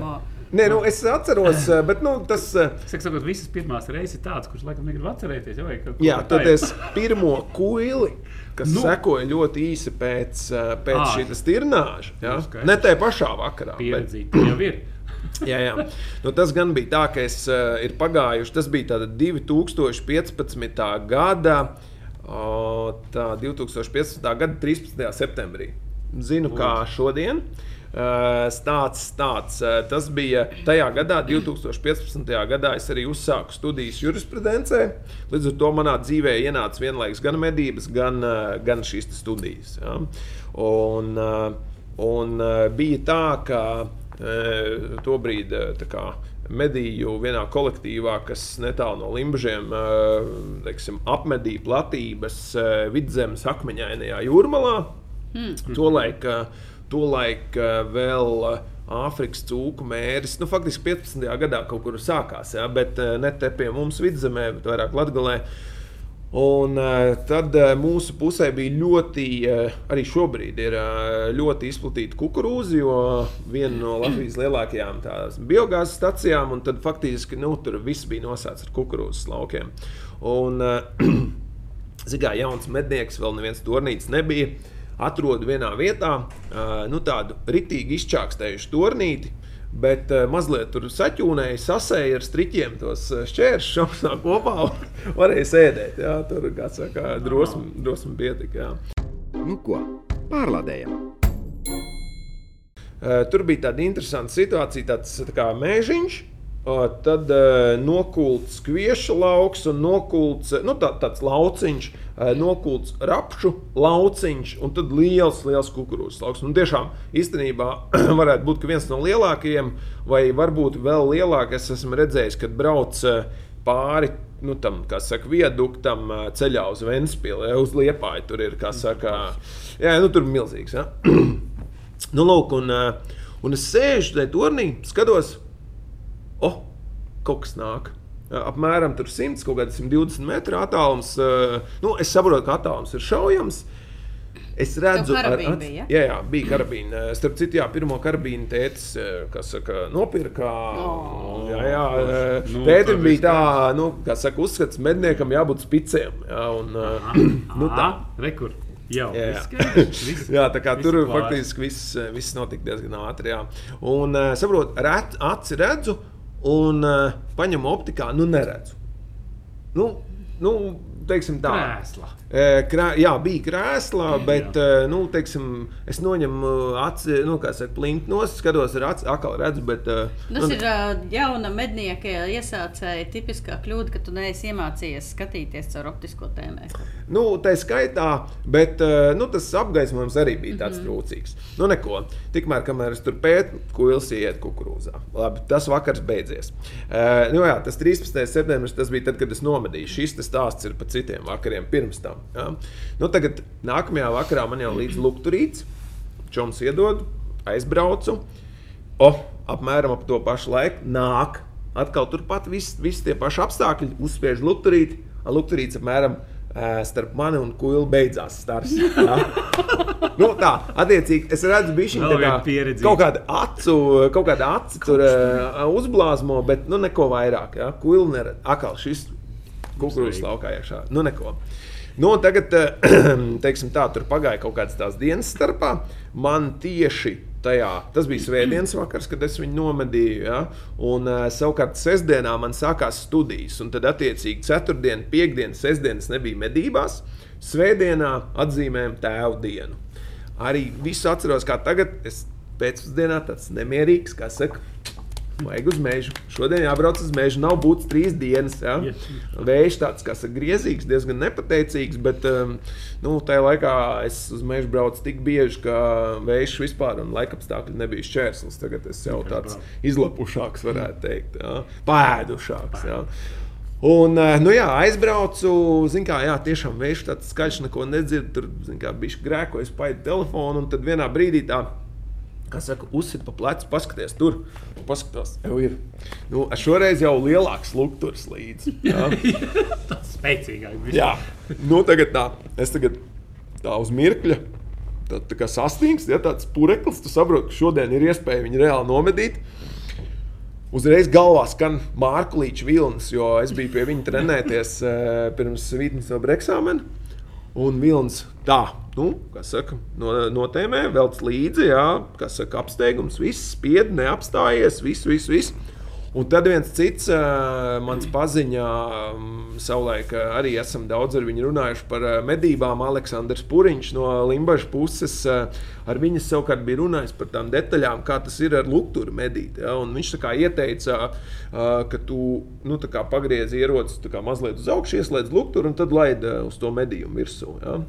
Nē, nu, es atceros, eh, bet nu, tas. eh, Es saku, visas pirmās reizes ir tādas, kuras laikam negribu atcerēties. Kaut Jā, tad ir. es pirmo kuili, kas Nu. sekoja ļoti īsi pēc, eh, pēc šīs tirnāžas, ja? Nu, ne tajā pašā vakarā. Bet, pieredzīta. Jau ir. jā, jā. Nu, tas gan bija tā, ka es, uh, ir pagājuši, tas bija tāda 2015. gada, o, tā 2015. gada 13. septembrī. Zinu, kā šodien. Uh, Stāsts tāds. Uh, tas bija tajā gadā, 2015. gadā. Es arī uzsāku studijas jurisprudencē. Līdz ar to manā dzīvē ienāca vienlaikus gan medības, gan, uh, gan šīs studijas. Ja? Un, un bija tā, ka tobrīd medīju vienā kolektīvā, kas netālu no Limbaģiem apmedīja platības vidzemes akmeņainajā jūrmalā. Tolaik, uh, tolaik uh, vēl uh, Āfrikas cūku mēris, nu, faktiski 15. gadā kaut kur sākās, ja, bet uh, ne te pie mums vidzemē, bet vairāk Latgalē. Un tad mūsu pusē bija ļoti, arī šobrīd ir ļoti izplatīta kukurūza, jo viena no Latvijas lielākajām biogāzes stacijām, un tad faktiski nu, tur viss bija nosēts ar kukurūzas laukiem. Un, Zigā jauns mednieks, vēl neviens turnīrs nebija. Atrodu vienā vietā nu, tādu ritīgi izčākstējušu turnīti, bet uh, mazliet tur saķūnēja, sasēja ar striķiem tos šķēršļus, šausmā kopā un varēja sēdēt. Jā, tur, kā saka, drosmi, drosmi pietika. Jā. Nu ko, pārlādējam! Uh, tur bija tāda interesanta situācija, tāds tā kā mēžiņš. Uh, tad uh, nokults kviešu lauks un nokults nu, tā, tāds lauciņš, uh, nokults rapšu lauciņš un tad liels, liels kukurūzas lauks. Un tiešām īstenībā varētu būt viens no lielākajiem, vai varbūt vēl lielākais. Es esmu redzējis, kad brauc pāri nu, tam, kā saka, viaduktam uh, ceļā uz Vēnspili, ja, uz Liepāju. Tur ir, kā saka, jā, nu, tur milzīgs. Ja? Nu, lūk, un, un es sēžu tajā turnī, skatos, oh, kaut kas nāk. Apmēram 100, kaut kāda 120 metru attālums. Nu, es saprotu, ka attālums ir šaujams. Es redzu, Tev karabīna bija, ja? jā, jā, bija karabīna. Starp citu, jā, pirmo karabīnu saka, nopirka. Oh. Jā, jā, Nu, tētim bija tā, nu, kā saka, uzskats, medniekam jābūt spiciem. Jā, un, uh, nu, tā. Rekur. Jau. Jā, jā. viss viss- Jā, tā kā viss tur klāts. faktiski viss, viss notika diezgan ātri. Jā. Un, saprotu, aci redzu, un uh, paņemu optikā, nu neredzu. Nu, nu teiksim tā. Krēsla. Krā, jā, bija krēslā, bet Jā. nu, teiksim, es noņemu aci, nu, kā saka, plinkt no skatos ar aci, atkal redzu. Bet, Tas nu, ir jauna mednieka iesācēja tipiskā kļūda, ka tu neesi iemācījies skatīties caur optisko tēmēm. Nu, tā ir skaitā, bet nu, tas apgaismojums arī bija tāds mm -hmm. trūcīgs. Nu, neko. Tikmēr, kamēr es tur pētu, ko ilsi iet kukurūzā. Labi, tas vakars beidzies. Uh, nu, jā, tas 13. septembris tas bija tad, kad es nomedīju. Šis tas stāsts ir par citiem vakariem pirms tam. Ja? Nu, tagad nākamajā vakarā man jau līdz lukturīts, čoms iedod, aizbraucu. o, apmēram ap to pašu laiku nāk. Atkal turpat viss vis tie paši apstākļi, uzspiež lukturīti. Lukturīts apmēram starp mani un kuili beidzās stars. Ja? nu, tā, attiecīgi, es redzu, tā kā, viena pieredzīte. kaut kāda acu, kaut kāda acu tur ē, uzblāzmo, bet nu neko vairāk. Ja? Kuili neredz. Akal šis kukurūzas laukā iekšā. Nu, neko. Nu, tagad, eh, teiksim, tā, tur pagāja kaut kādas tās dienas starpā. Man tieši tajā, tas bija svētdienas vakars, kad es viņu nomedīju. Ja? Un uh, savukārt sestdienā man sākās studijas. Un tad, attiecīgi, ceturtdiena, piekdiena, sestdienas nebija medībās. Svētdienā atzīmējām tēvu dienu. Arī visu atceros, kā tagad. Es pēcpusdienā tāds nemierīgs, kā saka. Vajag uz mežu. Šodien jābrauc uz mežu. Nav būtis trīs dienas. Ja? Vējš tāds, kas ir griezīgs, diezgan nepateicīgs, bet um, nu, tajā laikā es uz mežu braucu tik bieži, ka vējš vispār un laikapstākļi nebija šķērslis. Tagad es jau tāds izlapušāks, varētu teikt, ja? pēdušāks. Ja? Un, eh, nu jā, aizbraucu, zinu, kā, jā, tiešām vējš tāds skaļš, neko nedzird. Tur, zinu, kā bija grēkojis, paiet telefonu, un tad vienā brīdī tā kā saka, uzsit pa plecu, paskaties tur. Paskatās, jau ir. Nu, šoreiz jau lielāks lukturs līdzi. Jā, Tas spēcīgāk. jā. Nu, tagad tā, es tagad tā uz mirkļa. Tā, tā kā sasniegs, ja tāds pureklis, tu saproti, ka šodien ir iespēja viņu reāli nomedīt. Uzreiz galvā skan Mārka Līča vilnis, jo es biju pie viņa trenēties eh, pirms Vītnes no eksāmena. Un vilnis tā, nu, kā saka, no, notēmē, velc līdzi, jā, kas saka, apsteigums, viss spied, neapstājies, viss, viss, viss. Un tad viens cits, uh, mans paziņā, um, savulaik uh, arī esam daudz ar viņu runājuši par uh, medībām. Aleksandrs Puriņš no Limbaģa puses uh, ar viņu savukārt bija runājis par tām detaļām, kā tas ir ar lukturu medīt. Ja? Un viņš ieteica, uh, ka tu nu, pagriezi ieroci mazliet uz augšu, ieslēdz lukturu un tad laidi uh, uz to medījumu virsū. Ja?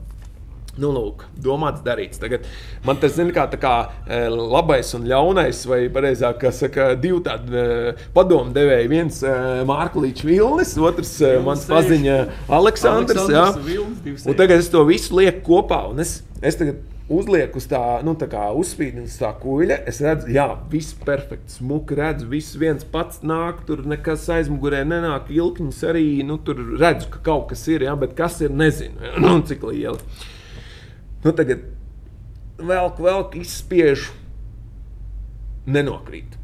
Nu, lūk, domāts, darīts. Tagad man tas ir kā, kā e, labais un ļaunais, vai precīzāk, kā saka, divi tādi e, padomdevēji. Viens e, Mārklīčs Vilnis, otrs e, mans paziņa Aleksandrs. Aleksandrs Vilnis, tagad es to visu lieku kopā. un Es, es tagad uzlieku uz tā, nu, tā kā uzspīdinu uz tā kuģa. Es redzu, jā, viss perfekts, smuki redzu, viss viens pats nāk, tur nekas aizmugurē nenāk, ilkņas arī, nu, tur redzu, ka kaut kas ir, jā, bet kas ir, nezinu, nu, cik liela. Nu, tagad velk, velk, izspiež, nenokrīt.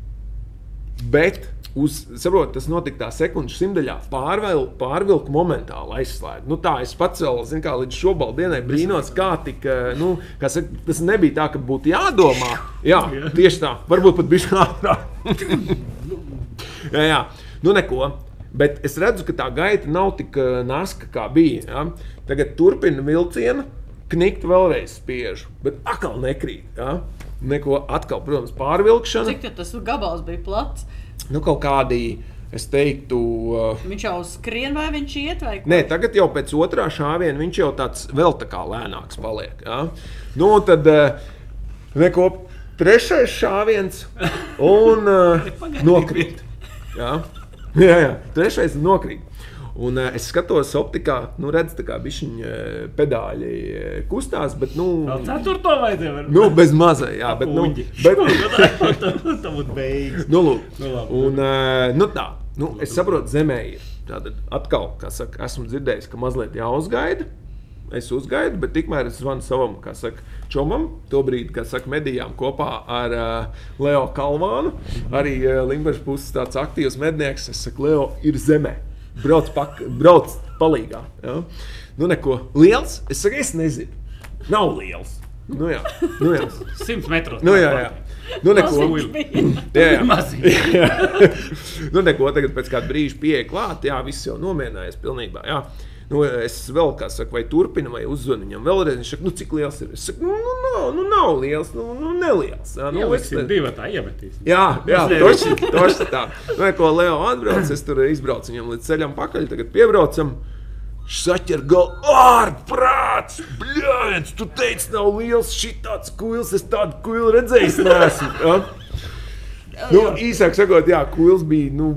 Bet, uz, saprot, tas notika tā sekundžu simtaļā, pārvel, pārvilku momentāli aizslēgt. Nu, tā es pats vēl, zinu, kā līdz šobrīd brīnos, kā tik, eh, nu, kā saka, tas nebija tā, ka būtu jādomā. Jā, tieši tā, varbūt pat bija ātrāk. jā, jā, nu neko. Bet es redzu, ka tā gaita nav tik eh, naska, kā bija. Ja? Tagad turpina vilcienu, knikt vēlreiz spiež, bet atkal nekrīt. Ja? Neko atkal, protams, pārvilkšana. Cik tas gabals bija plats? Nu, kaut kādi, es teiktu, uh, Viņš jau skrien vai viņš iet vai Nē, tagad jau pēc otrā šāviena viņš jau tāds vēl tā kā lēnāks paliek. Ja? Nu, tad uh, neko trešais šāviens un uh, nokrīt. Ja? Jā, jā, trešais nokrīt. Un uh, es skatos, optikā, nu, redzu, kā viņa uh, pedāļi uh, kustās, bet, nu, Vēl ceturto vajadzēja. nu bez mazā, jā, bet, nu, bet, Tā būtu beigas. Nu, lūk, Nu, labi. un, nu, tā, nu, es saprotu, zemē ir. Tātad atkal, kā saka, esmu dzirdējis, ka mazliet jāuzgaida. Es uzgaidu, bet tikmēr es zvanu savam, kā saka, čomam, tobrīd, kad saka, medījām kopā ar uh, Leo Kalvānu. Arī uh, Limbaģis puses tāds aktīvs mednieks. Es saku, Leo ir zemē. Brauc, pak, brauc palīgā. Ja? Nu, neko liels. Es saku, es nezinu. Nav liels. Nu, jā, nu, jā. 100 metros. Nu, jā, jā. Nu, neko. Jā, jā. Jā. nu, neko tagad pēc kāda brīža pieeja klāt. Jā, viss jau nomierinājies pilnībā. Jā. Nu, es vēl kā saku, vai turpinu, vai uzzvanu viņam vēlreiz. Viņš saka, nu, cik liels ir? Es saku, nu, nu, nav, nu nav liels, nu, nu neliels. Jā, nu, es, Ieliksim divi tā iemetīs. jā, jā toši, toši tā. Nu, ko Leo atbrauc, es tur izbraucu viņam līdz ceļam pakaļ, tagad piebraucam. Saķer galvu, ārprāts! Bļāviens, tu teici, nav liels šī tāds kuils, es tādu kuilu redzējis neesmu. Ja? Nu, īsāk sakot, jā, Kuils bija nu,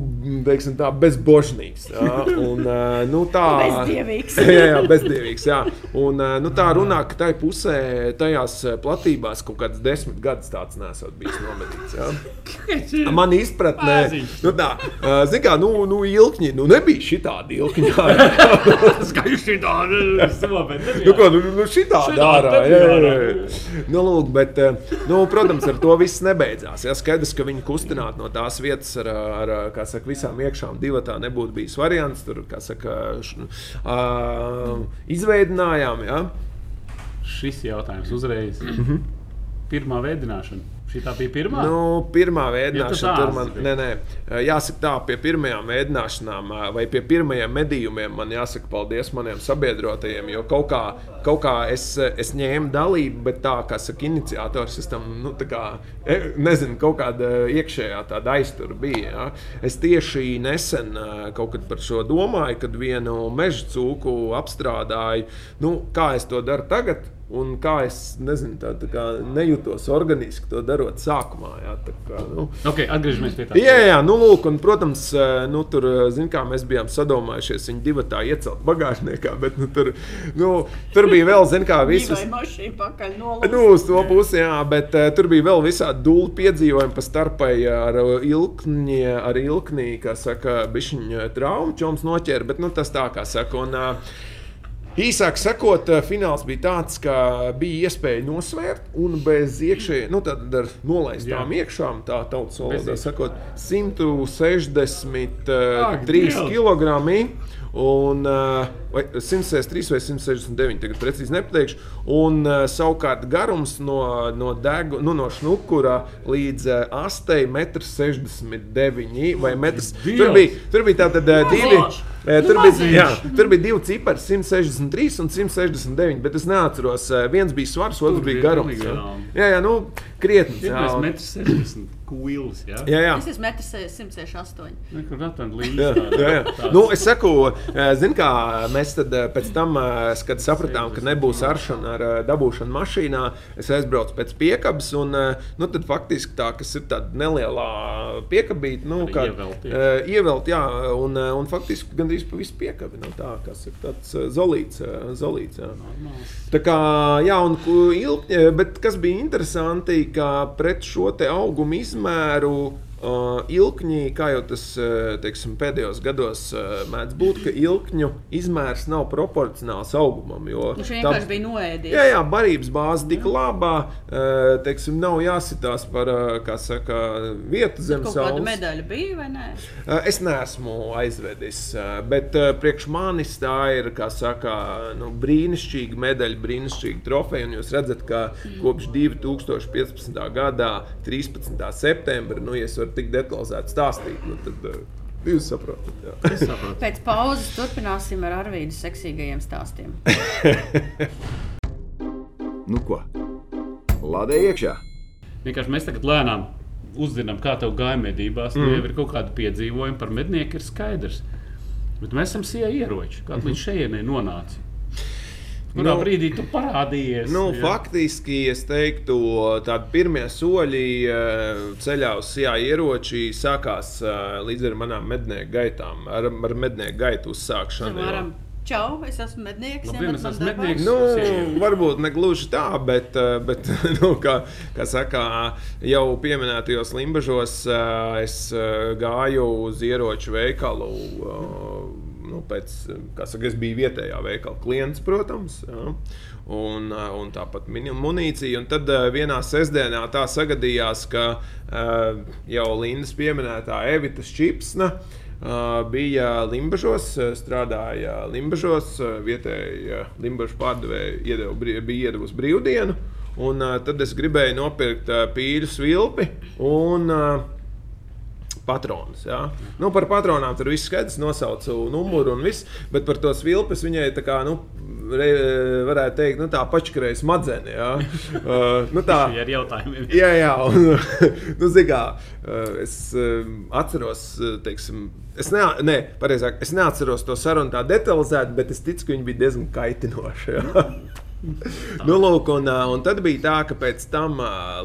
teiksim, tā, bezbožnīgs. Jā, un, nu, tā, Bezdievīgs. jā, jā, bezdievīgs. Jā. Un, nu, tā runā, ka tai pusē, tajās platībās kaut kāds desmit gadus tāds nesot bijis nomedīts. Jā. Man izpratnē, nu, tā, zin kā, nu, nu, ilkņi, nu, nebija šitādi ilkņi. Skaidrs, tā ir. Nu, ko, nu, nu šitā Šitā dārā, te jā, jā, jā. Nu, lūk, bet, nu, protams, ar to viss nebeidzās. Jā, skaidrs, ka viņi kustinātu no tās vietas ar, ar saka, visām iekšām divi tā nebūtu bijis variants. Tur, kā saka, š, uh, izveidinājām, jā. Šis jautājums uzreiz. Pirmā veidināšana. Šī tā bija pirmā. Nu, pirmā Ja veidināšana, tā tur man, nē, nē, jāsaka tā, pie pirmajām veidināšanām ā, vai pie pirmajiem medījumiem man jāsaka paldies maniem sabiedrotajiem, jo kaut kā, kaut kā es, es ņēmu dalību, bet tā, kā saka, iniciators, es tam, nu, tā kā, e, nezinu, kaut kāda iekšējā tāda aiztura bija. Ja? Es tieši nesen kaut kad par šo domāju, kad vienu meža cūku apstrādāju, nu, kā es to daru tagad. Un kā es nezinu, tā, tā kā nejūtos organiski to darot sākumā. Jā, tā kā, nu. Okay, atgriežamies pie tā. Jā, jā, nu, lūk, un, protams, nu, tur, zin, kā mēs bijām sadomājušies, viņi divi tā iecelt bagāžniekā, bet nu, tur, nu, tur bija vēl, zin, kā visas. Vai mašīna pakaļ nolūst? Nu, uz to pusi, jā, bet uh, tur bija vēl visādi dūlu piedzīvojumi pa starpai ar ilkni, ar ilknī, kā saka, bišķiņa traumu čoms noķēra, bet nu, tas tā kā saka. Un, uh, Īsāk sakot, eh, fināls bija tāds, ka bija iespēja nosvērt, un bez iekšējām, nu, tad ar nolaistām Jā. iekšām, tā tautas valodā sakot, 163 Ak, Dievs. Dievs. kg. Un, uh, vai 163 vai 169, tagad precīzi nepateikšu. Un uh, savukārt garums no, no, degu, nu, no šnukura līdz uh, astei 1,69 m vai metrs. Tur bija, tur bija tātad divi. Eh, Nu, Tur bija, jā, tur bija divi cipari, 163 un 169, bet es neatceros. eh, Viens bija svars, otrs Tur bija garums. Jā, jā, jā nu, krietni. Pirmais metrs 60 kuils. Jā, Jā, jā. Es esmu metrs 168. Nu, Kur atvērt Jā, līdzi? jā, jā. Nu, es saku, zinu, kā mēs tad eh, pēc tam, eh, kad sapratām, ka nebūs aršana ar eh, dabūšanu mašīnā, es aizbraucu pēc piekabes. Un, nu, tad faktiski tā, kas ir tāda neliela piekabīte, nu, kā ievelt, jā. eh, ievelt, jā, un, un faktiski gandrīz pa visu piekabi. Nu, tā, kas ir tāds zolīts. zolīts jā. Tā kā, jā, un ilg, bet kas bija interesanti, ka pret šo augumu izmēru uh, ilkņi, kā jau tas teiksim, pēdējos gados mēdz būt, ka ilkņu izmērs nav proporcionāls augumam. Jo Viņš tā- vienkārši bija noēdies. Jā, jā, barības bāze tik labā, teiksim, nav jāsitās par kā saka, vietu zem Kaut kāda saules. medaļa bija vai nē? Es neesmu aizvedis, bet priekš manis tā ir saka, nu, brīnišķīga medaļa, brīnišķīga trofeja. Jūs redzat, ka kopš 2015. gada, 13. septembra, nu, ja es varu tik detalizēti stāstīt, nu, tad uh, jūs saprotat. Jā. Es saprotu. Pēc pauzes turpināsim ar Arvīdu seksīgajiem stāstiem. Nu ko? Lādē iekšā! Vienkārši mēs tagad lēnām uzzinām, kā tev gāja medībās. Mm. Jau ir kaut kāda piedzīvojuma par mednieku, ir skaidrs. Bet mēs esam sijā ieroči. Kā tu līdz šejienei nonāci? Kurā Nu, brīdī tu parādījies? Nu, jā? faktiski es teiktu, tādi pirmie soļi eh, ceļā uz SIA ieroči sākās eh, līdz ar manām mednieku gaitām, ar, ar mednieku gaitu uzsākšanu. Piemēram, čau, es esmu mednieks. Labdien, ņemat es mednieks. Nu, varbūt ne gluži tā, bet, eh, bet nu, kā, kā saka, jau pieminētajos limbažos es gāju uz ieroču veikalu. Nu, pēc, saka, es biju vietējā veikala klients, protams, jā, un, un tāpat munīcija. Un tad vienā sestdienā tā sagadījās, ka jau Lindas pieminētā Evita Čipsna bija Limbažos, strādāja Limbažos, vietējā Limbažu pārdevēja bija iedavusi brīvdienu. Un, uh, tad es gribēju nopirkt uh, pīļu svilpi un uh, patronus. Ja? Nu, par patronām tur viss skaidrs, nosaucu numuru un viss, bet par to svilpes viņai tā kā, nu, re, varētu teikt, nu, tā pačkarēja smadzeni. Ja? Uh, nu, tā, ir jautājumi. Jā, jā, un nu, zin kā, eh, es eh, atceros, eh, teiksim, es, ne, ne, pareizāk, es neatceros to sarunu tā detalizēti, bet es ticu, ka viņi bija diezgan kaitinoši. jā. nu, lūk, un, un tad bija tā, ka pēc tam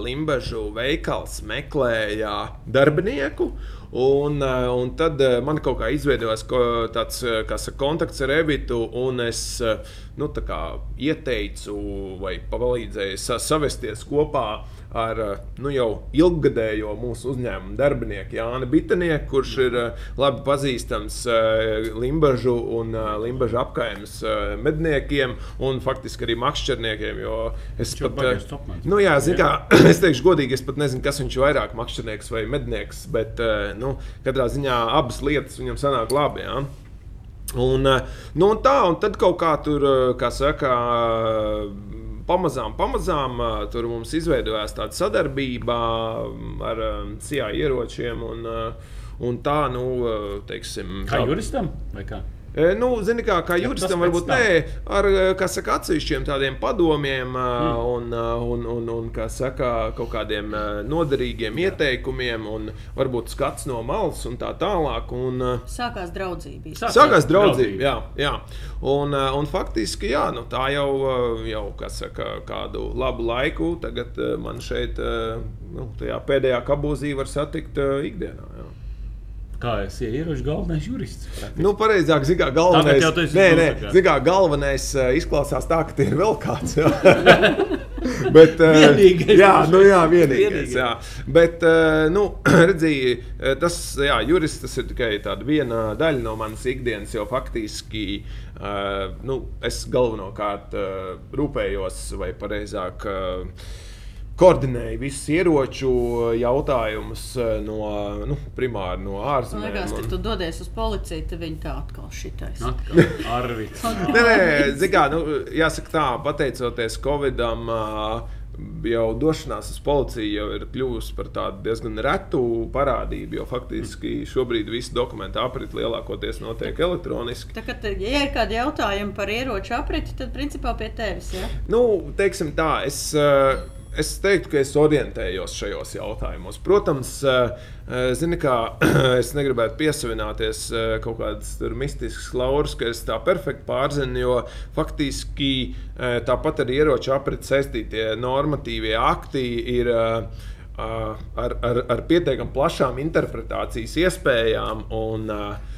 Limbaģu veikals meklēja darbinieku. Un, un tad man kaut kā izveidojās tāds saka, kontakts ar Evitu, un es nu, kā ieteicu vai palīdzēju sa savesties kopā ar ā, nu, jau ilggadējo mūsu uzņēmumu darbinieku Jānu Bitanieku, kurš ir ā, labi pazīstams ā, Limbaģu un Limbaģu apkaimes medniekiem un faktiski arī makšķerniekiem. Es jau pat, topmans. nu, jā, zin, kā, es teikšu, godīgi, es pat nezinu, kas viņš ir vairāk, makšķernieks vai mednieks, bet nu, katrā ziņā abas lietas viņam sanāk labi. Jā. Un, eh, nu, un tā, un tad kaut kā tur, eh, kā saka, eh, pamazām, pamazām tur mums izveidojās tāda sadarbība ar CIA ieročiem. Un, un tā, nu, teiksim, Kā tā- juristam vai kā? Nu, zini, kā, kā juristam, varbūt ne ar kā saka, atsevišķiem tādiem padomiem mm. un, un, un, un kā saka, kaut kādiem noderīgiem Jā. ieteikumiem, un varbūt skats no malas un tā tālāk. Un, Sākās draudzība. īstenībā. Sāk- Sākās draudzība. draudzība. Jā, jā. Un, un faktiski jā, nu, tā jau, jau kā saka, kādu labu laiku tagad man šeit, nu, tajā pēdējā kabūzī, var satikt ikdienā. Jā. Kā es ieierošu galvenais jurists? praktiski? Nu, pareizāk, zināmā mērā, galvenais. Esi nē, nē, zināmā mērā, galvenais uh, izklausās tā, ka tie ir vēl kāds. Bet, uh, Vienīgais, jā, nu, jā, vienīgais. vienīgais. Jā. Bet, uh, nu, redziet, tas, jā, jurists tas ir tikai viena daļa no manas ikdienas, jo faktiski nu, es galvenokārt rūpējos, vai pareizāk. Uh, Koordinēja visus ieroču jautājumus uh, no, nu, primāri no Man ārzemēm. liekas, un- ka tu dodies uz policiju, tad viņi tā atkal šitais. Atkal Arvids. Nē, nē, zini kā, nu, jāsaka tā, pateicoties Covidam, ā, jau došanās uz policiju jau ir kļuvusi par tādu diezgan retu parādību, jo faktiski šobrīd visi dokumenti aprit lielākoties notiek elektroniski. Tā kā, te- ja ir kādi jautājumi par ieroču apriti, tad principā pie tevis. Ja? Nu, teiksim tā, es, eh, es teiktu, ka es orientējos šajos jautājumos. Protams, eh, eh, zini, kā es negribētu piesavināties eh, kaut kādas mistiskas lauras, ka es tā perfekti pārzinu, jo faktiski tāpat ar ieroču apriti saistītie normatīvie akti ir. Ar, ar, ar pietiekami plašām interpretācijas iespējām. Un,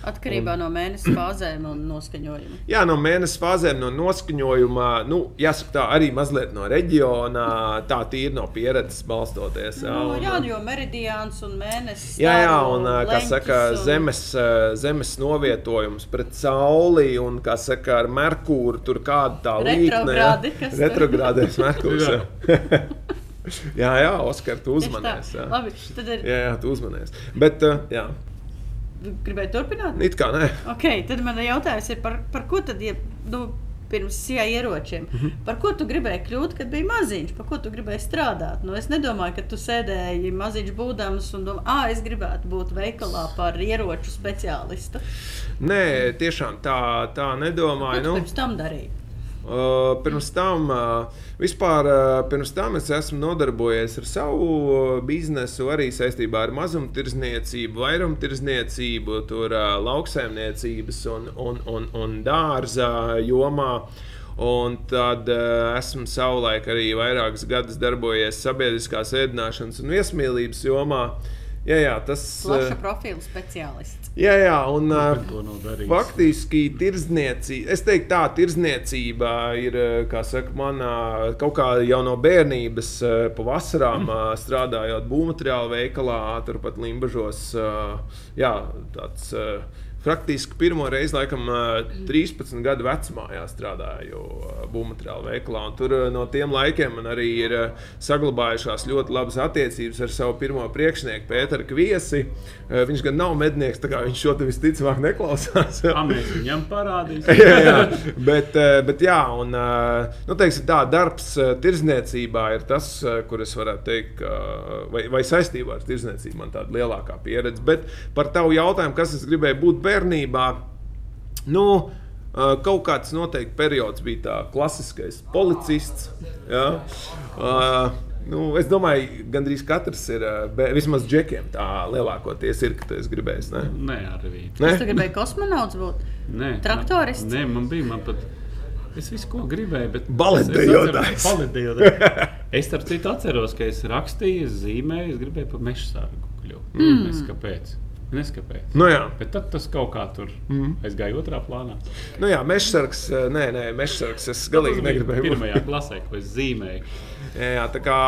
Atkarībā no mēneša fāzēm un noskaņojuma. Jā, no mēneša fāzēm, no noskaņojuma, nu, jāsaka, tā arī mazliet no reģiona, tā tīri no pieredzes balstoties. Jā, Nu, un, jā, jo meridiāns un mēnesis. Jā, jā, un ā, kā saka, un- zemes, zemes novietojums pret sauli un, kā saka, ar Merkūru tur kāda tā līnija. Retrogrādi, kas tur? Retrogrādēs Merkūrs. Jā. jā. Oskar, tu uzmanies. Jā. Labi, tad ir. jā, jā, tu uzmanies. Bet, ā, jā, Gribēju turpināt? it kā nē. Okay, tad man jautājums ir, par, par ko tad, ja, nu, pirms CIA ieročiem, Mhm. par ko tu gribēji kļūt, kad biji maziņš, par ko tu gribēji strādāt? Nu, es nedomāju, ka tu sēdēji maziņš būdams un domā, ah, es gribētu būt veikalā par ieroču speciālistu. Nē, tiešām tā, tā Ko nedomāju. tu Nu, pirms tam darīji? Uh, pirms tam, uh, vispār, uh, pirms tam es esmu nodarbojies ar savu uh, biznesu, arī saistībā ar mazumtirdzniecību, vairumtirdzniecību, tur uh, lauksaimniecības un, un, un, un dārza jomā. Un tad uh, esmu savulaik arī vairākus gadus darbojies sabiedriskās ēdināšanas un viesmīlības jomā. Jā, jā, tas Plaša uh, profila speciālists. Jā, jā, un uh, faktiski tirdzniecība, es teiktu, tā tirdzniecība ir, uh, kā saka, manā kaut kā jau no bērnības, pavasarām strādājot būvmateriālu veikalā, turpat Limbažos. Jā, tāds. Faktiski pirmo reizi, laikam, uh, 13 gadu vecumā strādāju būvmateriālu veikalā. un Tur no tiem laikiem man arī ir saglabājušās ļoti labas attiecības ar savu pirmo priekšnieku, Pēteru Kviesi. Viņš gan nav mednieks, tā kā viņš šo te visticamāk neklausās. Kā mēs viņam parādīsim? jā, jā, bet, bet jā, un nu, teiksim, tā darbs tirdzniecībā ir tas, kur es varētu teikt, vai, vai saistībā ar tirdzniecību man tāda lielākā pieredze. Bet par tavu jautājumu, kas es gribēju būt bērnībā, nu, kaut kāds noteikti periods bija tā klasiskais policists. Ja? Uh, Nu, es domāju, ka gandrīz katrs ir, vismaz džekiem, tā lielākoties ir, ka tas gribēs. Ne? Nē, arī. Ne? Tu gribēji kosmonauts būt? Nē, Traktorists? Nē, man bija. Man pat, Es visu, ko gribēju, bet Baletdejotājs. Es starp citu atceros, ka es rakstīju, es zīmēju, es gribēju par meža sārgu kļūt. Mm. Es kāpēc? Neskapēc. Nu, jā. Bet tad tas kaut kā tur mm. aizgāja otrā plānā. Nu, jā, mežsargs, eh, nē, nē, mežsargs. Es galīgi negribēju. Pirmajā klasē, ko es zīmēju. Jā, tā kā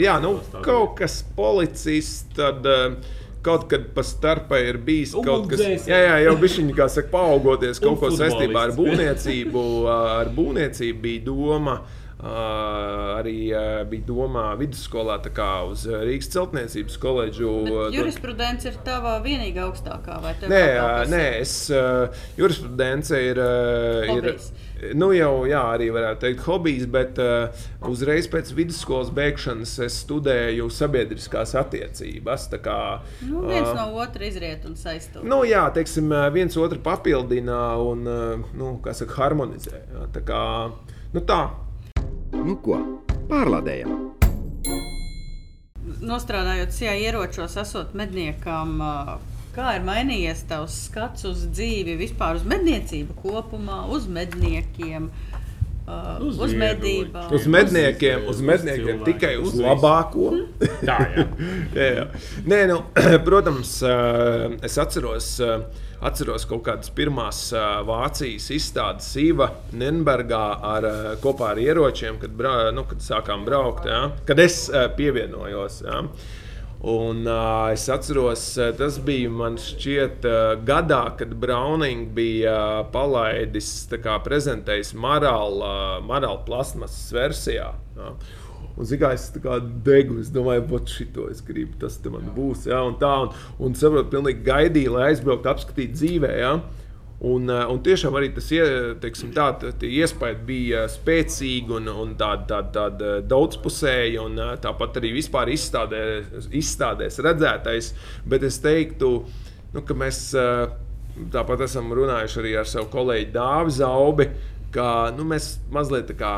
jā, nu, kaut kas policists. Tad, uh, kaut kad pa starpā ir bijis kaut kas tāds, jā, jā, jau bija viņa, kā saka, paaugoties kaut ko saistībā ar būvniecību. Ar būvniecību bija doma. Uh, arī uh, bija domā vidusskolā, kā uz Rīgas celtniecības koledžu. Jurisprudence ir tava vienīgā augstākā vai ne? Nē, nē es, uh, jurisprudence ir. Uh, Hobijs. ir nu, jau jā, arī varētu teikt, hobijs, bet uh, uzreiz pēc vidusskolas beigšanas es studēju sabiedriskās attiecības. Kā, nu, viens uh, no otra izriet un saistās. Nu, jā, teiksim, viens otru papildina un uh, nu, saka, harmonizē. Jā, tā kā, nu, tā. Nu, ko? Pārlādējam! Nostrādājot šajā ieročos, esot medniekam, kā ir mainījies tavs skats uz dzīvi, vispār uz medniecību kopumā, uz medniekiem? Uh, uz, uz medībām. Uz medniekiem, uz medniekiem tikai uz labāko. Tā, jā. jā, jā. Nē, nu, protams, es atceros. Atceros kaut kādas pirmās Vācijas izstādes Sīva Nīderlandē ar, kopā ar ieročiem, kad, bra, nu, kad sākām braukt, ja? kad es pievienojos. Ja? Un, uh, es atceros, tas bija man šķiet, uh, gadā, kad Browning bija uh, palaidis, kā, prezentējis Marāla uh, plasmasas versijā. Ja? Un zinu, es tā degu, es domāju, ka šito es gribu, tas man būs. Ja? Un tā, un, un saprotu, pilnīgi gaidīju, lai aizbrauktu, apskatītu dzīvē. Ja? Un, eh, un tiešām arī tas teiksim, tā, iespēja bija spēcīga un, un tāda tā, tā, tā daudzpusēja, un eh, tāpat arī vispār izstādē, izstādēs redzētais. Bet es teiktu, nu, ka mēs eh, tāpat esam runājuši arī ar savu kolēģi Dāvidu Zaubi, ka nu, mēs mazliet tā kā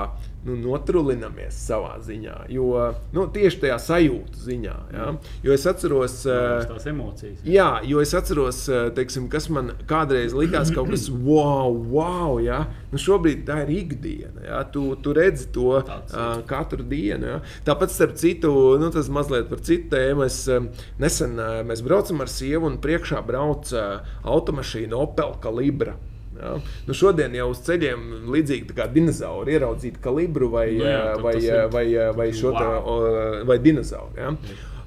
nu, notrulinamies savā ziņā. Jo nu, tieši tajā sajūta ziņā. Ja? Jo es atceros, tās emocijas. Jā, jo es atceros, teiksim, kas man kādreiz likās kaut kas wow, wow. Ja? Nu, šobrīd tā ir ikdiena. Ja? Tu, tu redzi to uh, katru dienu. Ja? Tāpat, starp citu, nu, tas mazliet par citu tēmu. Es, nesen mēs braucam ar sievu un priekšā brauc automašīna Opel Calibra. Ja? Nu, šodien jau uz ceļiem līdzīgi kā dinozauri ieraudzīt kalibru vai, nu jā, vai, vai, vai, vai, šo wow. te, vai dinozauru. Ja?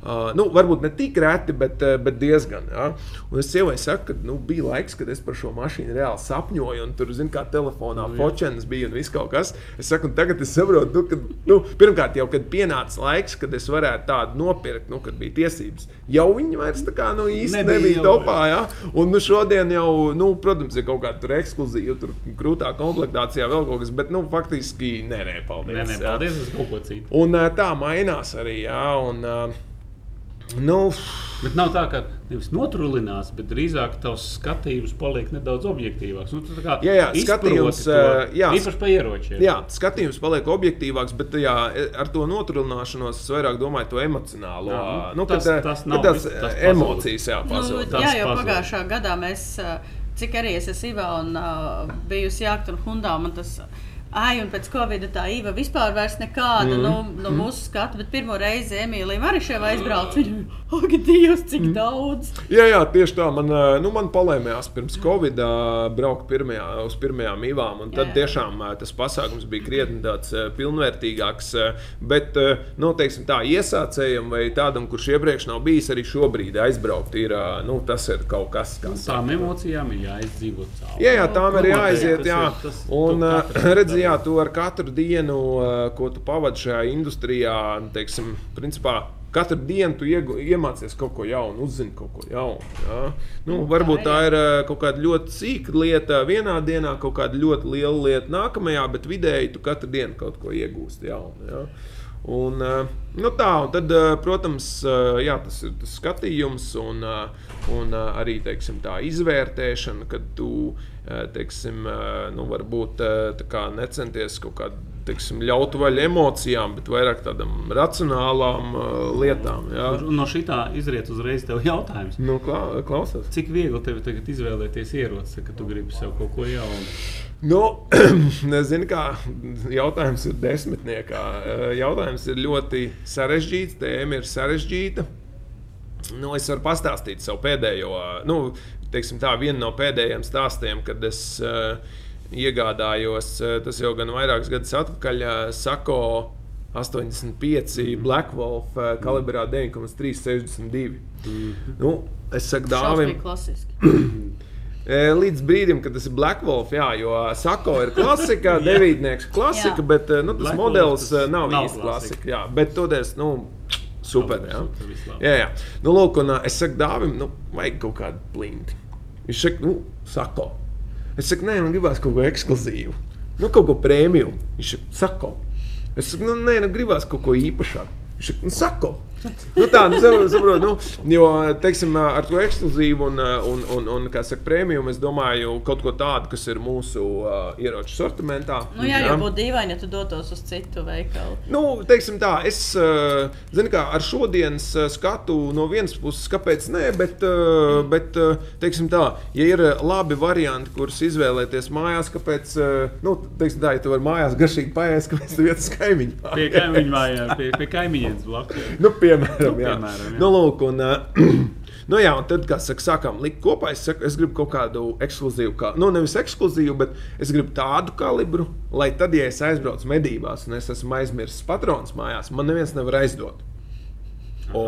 Jā. Uh, nu, varbūt ne tik reti, bet, uh, bet diezgan. Ja? Un es sievai saku, ka nu, bija laiks, kad es par šo mašīnu reāli sapņoju, un tur, zināmā mērā, telefonā nu, focēns bija un viss kaut kas. Es saku, tagad es saprotu, nu, ka, nu, pirmkārt, jau kad pienāca laiks, kad es varētu tādu nopirkt, nu, kad bija tiesības, jau viņi vairs tā kā nu, īsti nebija, nebija topā. Ja? Un nu, šodien jau, nu, protams, ir kaut kāda ekskluzīva, tur krūtā komplektācijā vēl kaut kas, bet nu, faktiski nē, nē, paldies. Nē, nē, paldies, ja? kaut ko citu. Un tā mainās arī. Ja? Un, uh, Nu, Bet nav tā, ka nevis notrulinās, bet drīzāk tavs skatījums paliek nedaudz objektīvāks. Nu, kā, jā, jā skatījums, īpaši par ieročiem. Jā, skatījums paliek objektīvāks, bet jā, ar to notrulināšanos es vairāk domāju to emocionālo. Jā, nu, tas, kad, tas nav tas tas emocijas jāpazūd. Nu, jā, jau pagājušā gadā mēs, cik arī es esmu Ivā un uh, bijusi Jākta un Hundā, man tas. Uh, Ai, un pēc Covid tā īva vispār nekāda mm. no, no mm. mūsu skatu, bet pirmo reizi Emīlija Marišēva aizbrauca. Viņa, ak, Dievs, cik mm. daudz! Jā, jā, tieši tā. Man, nu, man palēmējās pirms Covid braukt pirmajā, uz pirmajām īvām, un tad jā, jā. tiešām tas pasākums bija krietni tāds pilnvērtīgāks. Bet, nu, teiksim tā, iesācējam vai tādam, kurš iepriekš nav bijis, arī šobrīd aizbraukt, ir, nu, tas ir kaut kas, kas. Tām emocijām ir jāizdzīvo cauri. Jā, jā, tām ir jāaiziet, jā. Un, redz, jā, tu ar katru dienu, eh, ko tu pavadi šajā industrijā, teiksim, principā, katru dienu tu iegu, iemācies kaut ko jaunu, uzzini kaut ko jaunu. Ja? Nu, varbūt tā ir eh, kaut kāda ļoti sīka lieta vienā dienā, kaut kāda ļoti liela lieta nākamajā, bet vidēji tu katru dienu kaut ko iegūsti jaunu. Ja? Un, uh, nu tā, un tad, protams, jā, tas ir tas skatījums un, un arī teiksim, tā izvērtēšana, kad tu teiksim, uh, nu, varbūt uh, necenties kaut kādā teiksim, ļautu vaļu emocijām, bet vairāk tādām racionālām uh, lietām. Jā. No šī tā izriet uzreiz tev jautājums. Nu, klā, klausās. Cik viegli tev tagad izvēlēties ieroci, kad tu gribi sev kaut ko jaunu? Nu, nezinu, kā jautājums ir desmitniekā. Jautājums ir ļoti sarežģīts, tēma ir sarežģīta. Nu, es varu pastāstīt savu pēdējo, nu, teiksim, tā, vienu no pēdējiem stāstiem, kad es uh, iegādājos, eh, tas jau gan vairākus gadus atpakaļ, eh, Sako 85 mm. Black Wolf eh, kalibrā 9,362. Mm. Nu, es saku, dāvim, Līdz brīdim, kad tas ir Black Wolf, jā, jo Sako ir klasika, devītnieks klasika, bet nu, tas Black modelis tas nav, nav īsti klasika. jā, bet toties, nu, super. Jā, jā, jā. Nu, lūk, un es saku, dāvim, nu, vajag kaut kādu blindu. Viņš saka, nu, Sako. Es saku, nē, man gribās kaut ko ekskluzīvu, nu, kaut ko prēmiju. Viņš saka, es saku, nu, nē, nu, gribās kaut ko īpašāku. Viņš saka, nu, saka nu, tā, nu, saprot, nu, jo, teiksim, ar to ekskluzīvu un, un, un, un kā saka, prēmiju, es domāju, kaut ko tādu, kas ir mūsu uh, ieroču sortimentā. Nu, jā, jā. jau būtu dīvaini, ja tu dotos uz citu veikalu. Nu, teiksim tā, es, uh, zinu, kā ar šodienas skatu no vienas puses, kāpēc nē, bet, uh, bet uh, teiksim tā, ja ir labi varianti, kurus izvēlēties mājās, kāpēc, uh, nu, teiksim tā, ja tu vari mājās garšīgi paēst, kāpēc tu vietas kaimiņu. Pie kaimiņu mājās, pie, pie kaimiņiem blakus. Nu, pie piemēram, nu, jā. piemēram jā. Nu, lūk, un, uh, Nu jā, un tad, kad saka, sākām likt kopā, es, saku, es gribu kaut kādu ekskluzīvu, kā, nu, nevis ekskluzīvu, bet es gribu tādu kalibru, lai tad, ja es aizbraucu medībās un es esmu aizmirsis patrons mājās, man neviens nevar aizdot. Aha. O,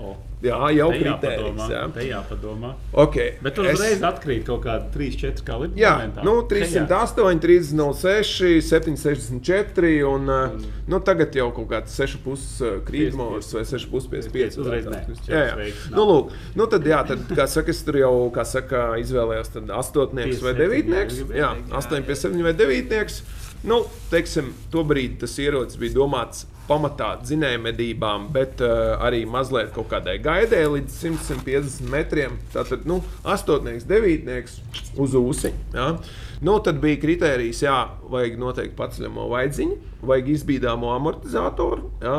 o. Jā, jau kritērijs. Jā, tā jāpadomā. Okay. Bet tur uzreiz es... atkrīt kaut kāda 3-4 kalibra. Jā, momentā. nu, 308, 306, 764 un, un nu, tagad jau kaut kāds 6,5 krītmors vai 6,55. Uzreiz nē. Jā, jā. Nu, lūk, nu, tad, jā, tad, kā saka, es tur jau, saka, izvēlējos astotnieks vai devītnieks. Jā, 8, 5, 7 vai devītnieks. Nu, teiksim, tobrīd tas ierocis bija domāts pamatā dzinējumedībām, bet uh, arī mazliet kaut kādai gaidē līdz 100-150 metriem. Tātad, nu, astotnieks, devītnieks uz ūsuņa. Ja? Nu, tad bija kriterijs, jā, vajag noteikti paceļamo vaidziņu, vajag izbīdāmo amortizatoru. Ja?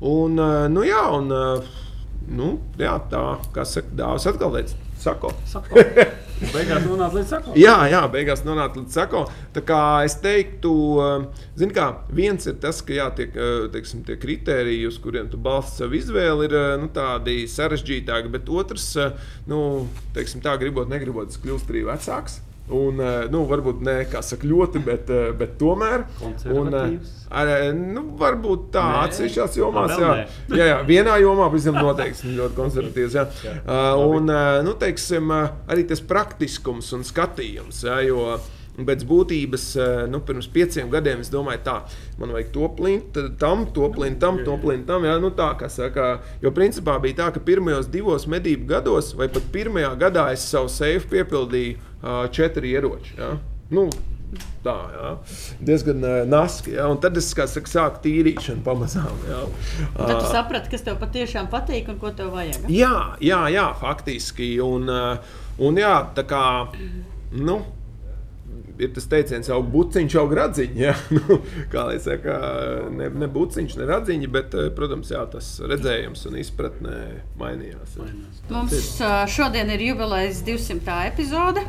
Un, uh, nu, jā, un, uh, nu, jā, tā, kā saka, dāvas atkal teica, sako. sako. Beigās nonāca līdz sakām. Jā, jā, beigās nonāca līdz sakām. Tā kā es teiktu, eh, zini, kā viens ir tas, ka jā, tie, eh, teiksim, tie kriteriji, uz kuriem tu balsti savu izvēli, ir eh, nu, tādi sarežģītāki, bet otrs, nu, teiksim, tā gribot, negribot, tas kļūst arī vecāks. Un, nu, varbūt ne saka, ļoti, bet, bet tomēr. Un, ar, nu, varbūt tā, atsevišķās jomās, jā, jā, jā, vienā jomā pavisam noteikti ļoti konservatīvs. Jā. Jā, uh, un, nu, teiksim, arī tas praktiskums un skatījums. Jā, jo, Pēc būtības, nu, pirms pieciem gadiem es domāju, tā, man vajag to plint, tam, to plint, tam, to plint, tam. Jā, nu, tā, saka, jo principā bija tā, ka pirmajos divos medību gados, vai pat pirmajā gadā es savu seifu piepildīju četri ieroči. Ja? Nu, tā, ja? diezgan uh, naski. Ja? Un tad es saka, sāku tīrīšanu pamazām. Ja? Uh, tad tu saprati, kas tev patiešām patīk un ko tev vajag. Jā, jā, jā faktiski. Un, un jā, tā kā. Nu, ir tas teiciens, jau buciņš, jau gradziņš. Ja? Nu, kā lai saka, ne, ne buciņš, ne radziņš, bet, protams, jā, tas redzējums un izpratne mainījās. Ja. Mums šodien ir jubilejas 200. epizode.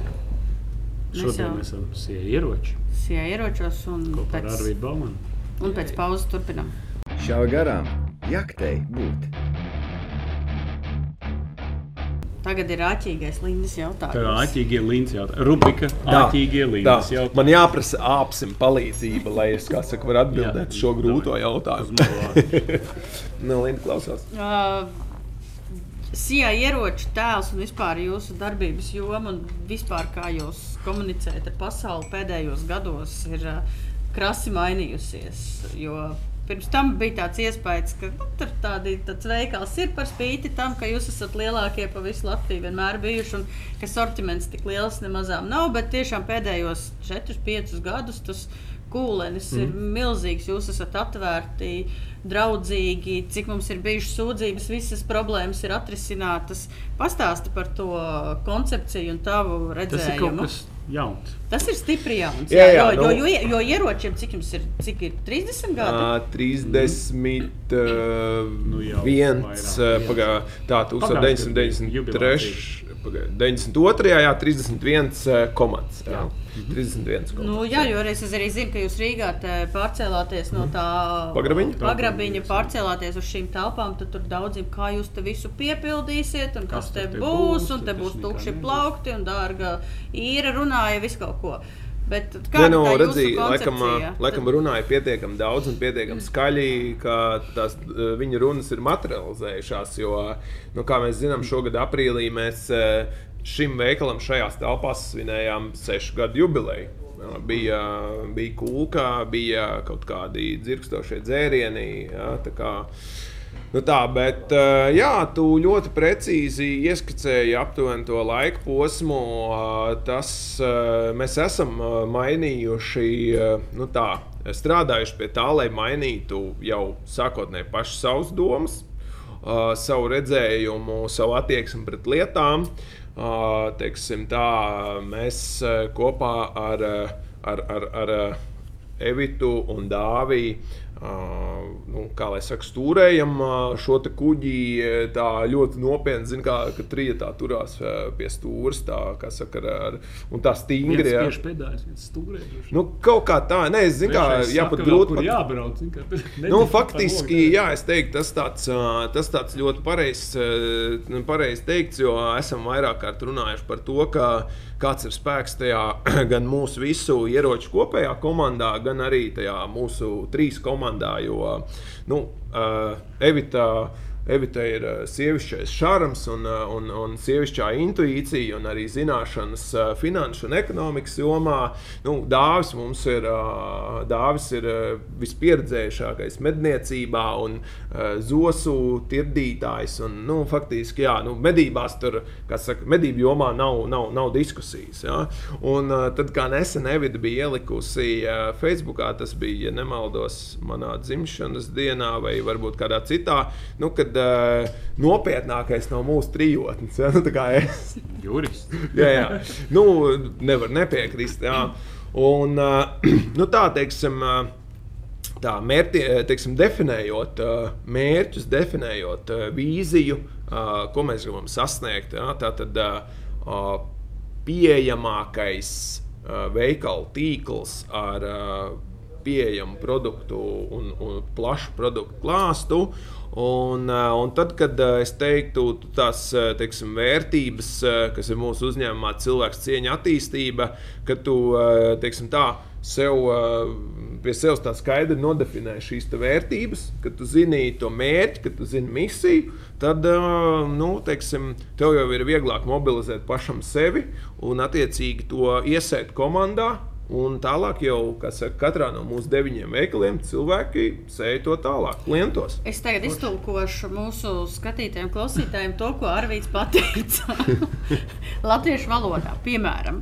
Šodien mēs esam sija ieroči. Sija ieročos un Kopā pēc, ar Arvīdu Baumanu. Un pēc pauzes turpinam. Šā garām jaktei būt. Tagad ir āķīgais līnijas jautājums. Tā ir āķīgie līnijas jautājums. Rubrika āķīgie līnijas jautājums. Man jāprasa āpsim palīdzība, lai es, kā saka, varu atbildēt Jā, šo grūto jautājumu. Nē, Linda klausās. Uh, Sijā ieroču tēls un vispār jūsu darbības joma un vispār kā jūs komunicējat ar pasauli pēdējos gados ir uh, krasi mainījusies. Jo pirms tam bija tāds iespējas, ka nu, tur tādi, tāds veikals ir par spīti tam, ka jūs esat lielākie pa visu Latviju vienmēr bijuši un ka sortiments tik liels nemazām nav, bet tiešām pēdējos 4-5 gadus tas kūlenis mm. ir milzīgs. Jūs esat atvērti, draudzīgi, cik mums ir bijušas sūdzības, visas problēmas ir atrisinātas. Pastāsti par to koncepciju un tavu redzējumu. Tas ir kaut kas jauns. Tas ir stipri jauns. Jā, jā, jo, nu- jo, jo, jo ieročiem, cik jums ir, cik ir 30 gadi? Ā, 30, uh, Nu jau viens, vairāk. uh, pagā, tā, Pagājušajā 1993, pagā, 92, jā, 31 uh, komandas. Jā, 31 komandas. Nu, jā, jo es arī zinu, ka jūs Rīgā te pārcēlāties no tā Pagrabiņa? pagrabiņa pārcēlāties uz šīm telpām. Tad tur daudziem, kā jūs te visu piepildīsiet, un kas, Kas te te būs, būs, un te tas būs tukši plaukti, un dārga īra runāja visu kaut ko. Bet Nē, kā nu, tā redzī, jūsu laikam, laikam runāja pietiekami daudz un pietiekami skaļi, ka tās viņa runas ir materializējušās. Jo, nu, kā mēs zinām, šogad aprīlī mēs šim veikalam šajās telpās svinējām sešu gadu jubileju. Bija, bija kūka, bija kaut kādi dzirkstošie dzērieni. Jā, tā kā, Nu tā, bet jā, tu ļoti precīzi ieskicēji aptuveni to laika posmu. Tas mēs esam mainījuši, nu tā, strādājuši pie tā, lai mainītu jau sākotnēji pašas savas domas, savu redzējumu, savu attieksmi pret lietām. Uh, teiksim, tā, mēs kopā ar, ar, ar, ar Evitu un Dāviju. Nu, kā lai saka, stūrējam šo kuģi tā ļoti nopietni. Zinu, kā ka trijotā turās pie stūres, tā kā saka, ar, un tā stingri. Viens jā. spiež pedāļus, viens stūrēs. Nu, kaut kā tā, nē, es zinu, kā jāpat grūti. pat- Jābrauc, zini, kā, Nu, faktiski, jā, es teiktu, tas tāds, tas tāds ļoti pareizs pareiz teikts, jo esam vairāk kārt runājuši par to, ka kāds ir spēks tajā gan mūsu visu ieroču kopējā komandā, gan arī tajā mūsu trīs komandā. Jo nu, ā, Evita. Evita ir uh, sievišķais šarms, un, uh, un, un sievišķā intuīcija, un arī zināšanas finanšu un ekonomikas jomā. Nu, Dāvis mums ir, Dāvis ir vispieredzējušākais medniecībā un zosu tirdītājs. Un, nu, faktiski, jā, nu, medībās tur, kā saka, medību jomā nav, nav, nav diskusijas. Jā. Un uh, tad, kā nesen Evita bija ielikusi uh, Facebookā, tas bija, ja nemaldos, manā dzimšanas dienā vai varbūt kādā citā, nu, kad uh, nopietnākais no mūsu trijotnes. Ja? Nu, tā kā es Jurists. jā, jā. Nu, nevar nepiekrist. Jā. Un, uh, nu, tā teiksim, uh, tā mērķi, teiksim, definējot uh, mērķus, definējot uh, vīziju, ko mēs gribam sasniegt. Jā, tā tad pieejamākais veikalu tīkls ar pieejamu produktu un, un plašu produktu klāstu. Un, un tad, kad es teiktu, tās teiksim, vērtības, kas ir mūsu uzņēmumā, cilvēks cieņa, attīstība, ka tu teiksim, tā, sev, pie sevis tā skaidri nodefinē šīs vērtības, ka tu zini to mērķi, ka tu zini misiju, tad uh, nu, teiksim, tev jau ir vieglāk mobilizēt pašam sevi un attiecīgi to iesēt komandā. Un tālāk jau, kas saka, katrā no mūsu deviņiem veikaliem cilvēki sēž to tālāk, klientos. Es tagad iztulkošu mūsu skatītājiem, klausītājiem to, ko Arvīts pateica Latviešu valodā. Piemēram,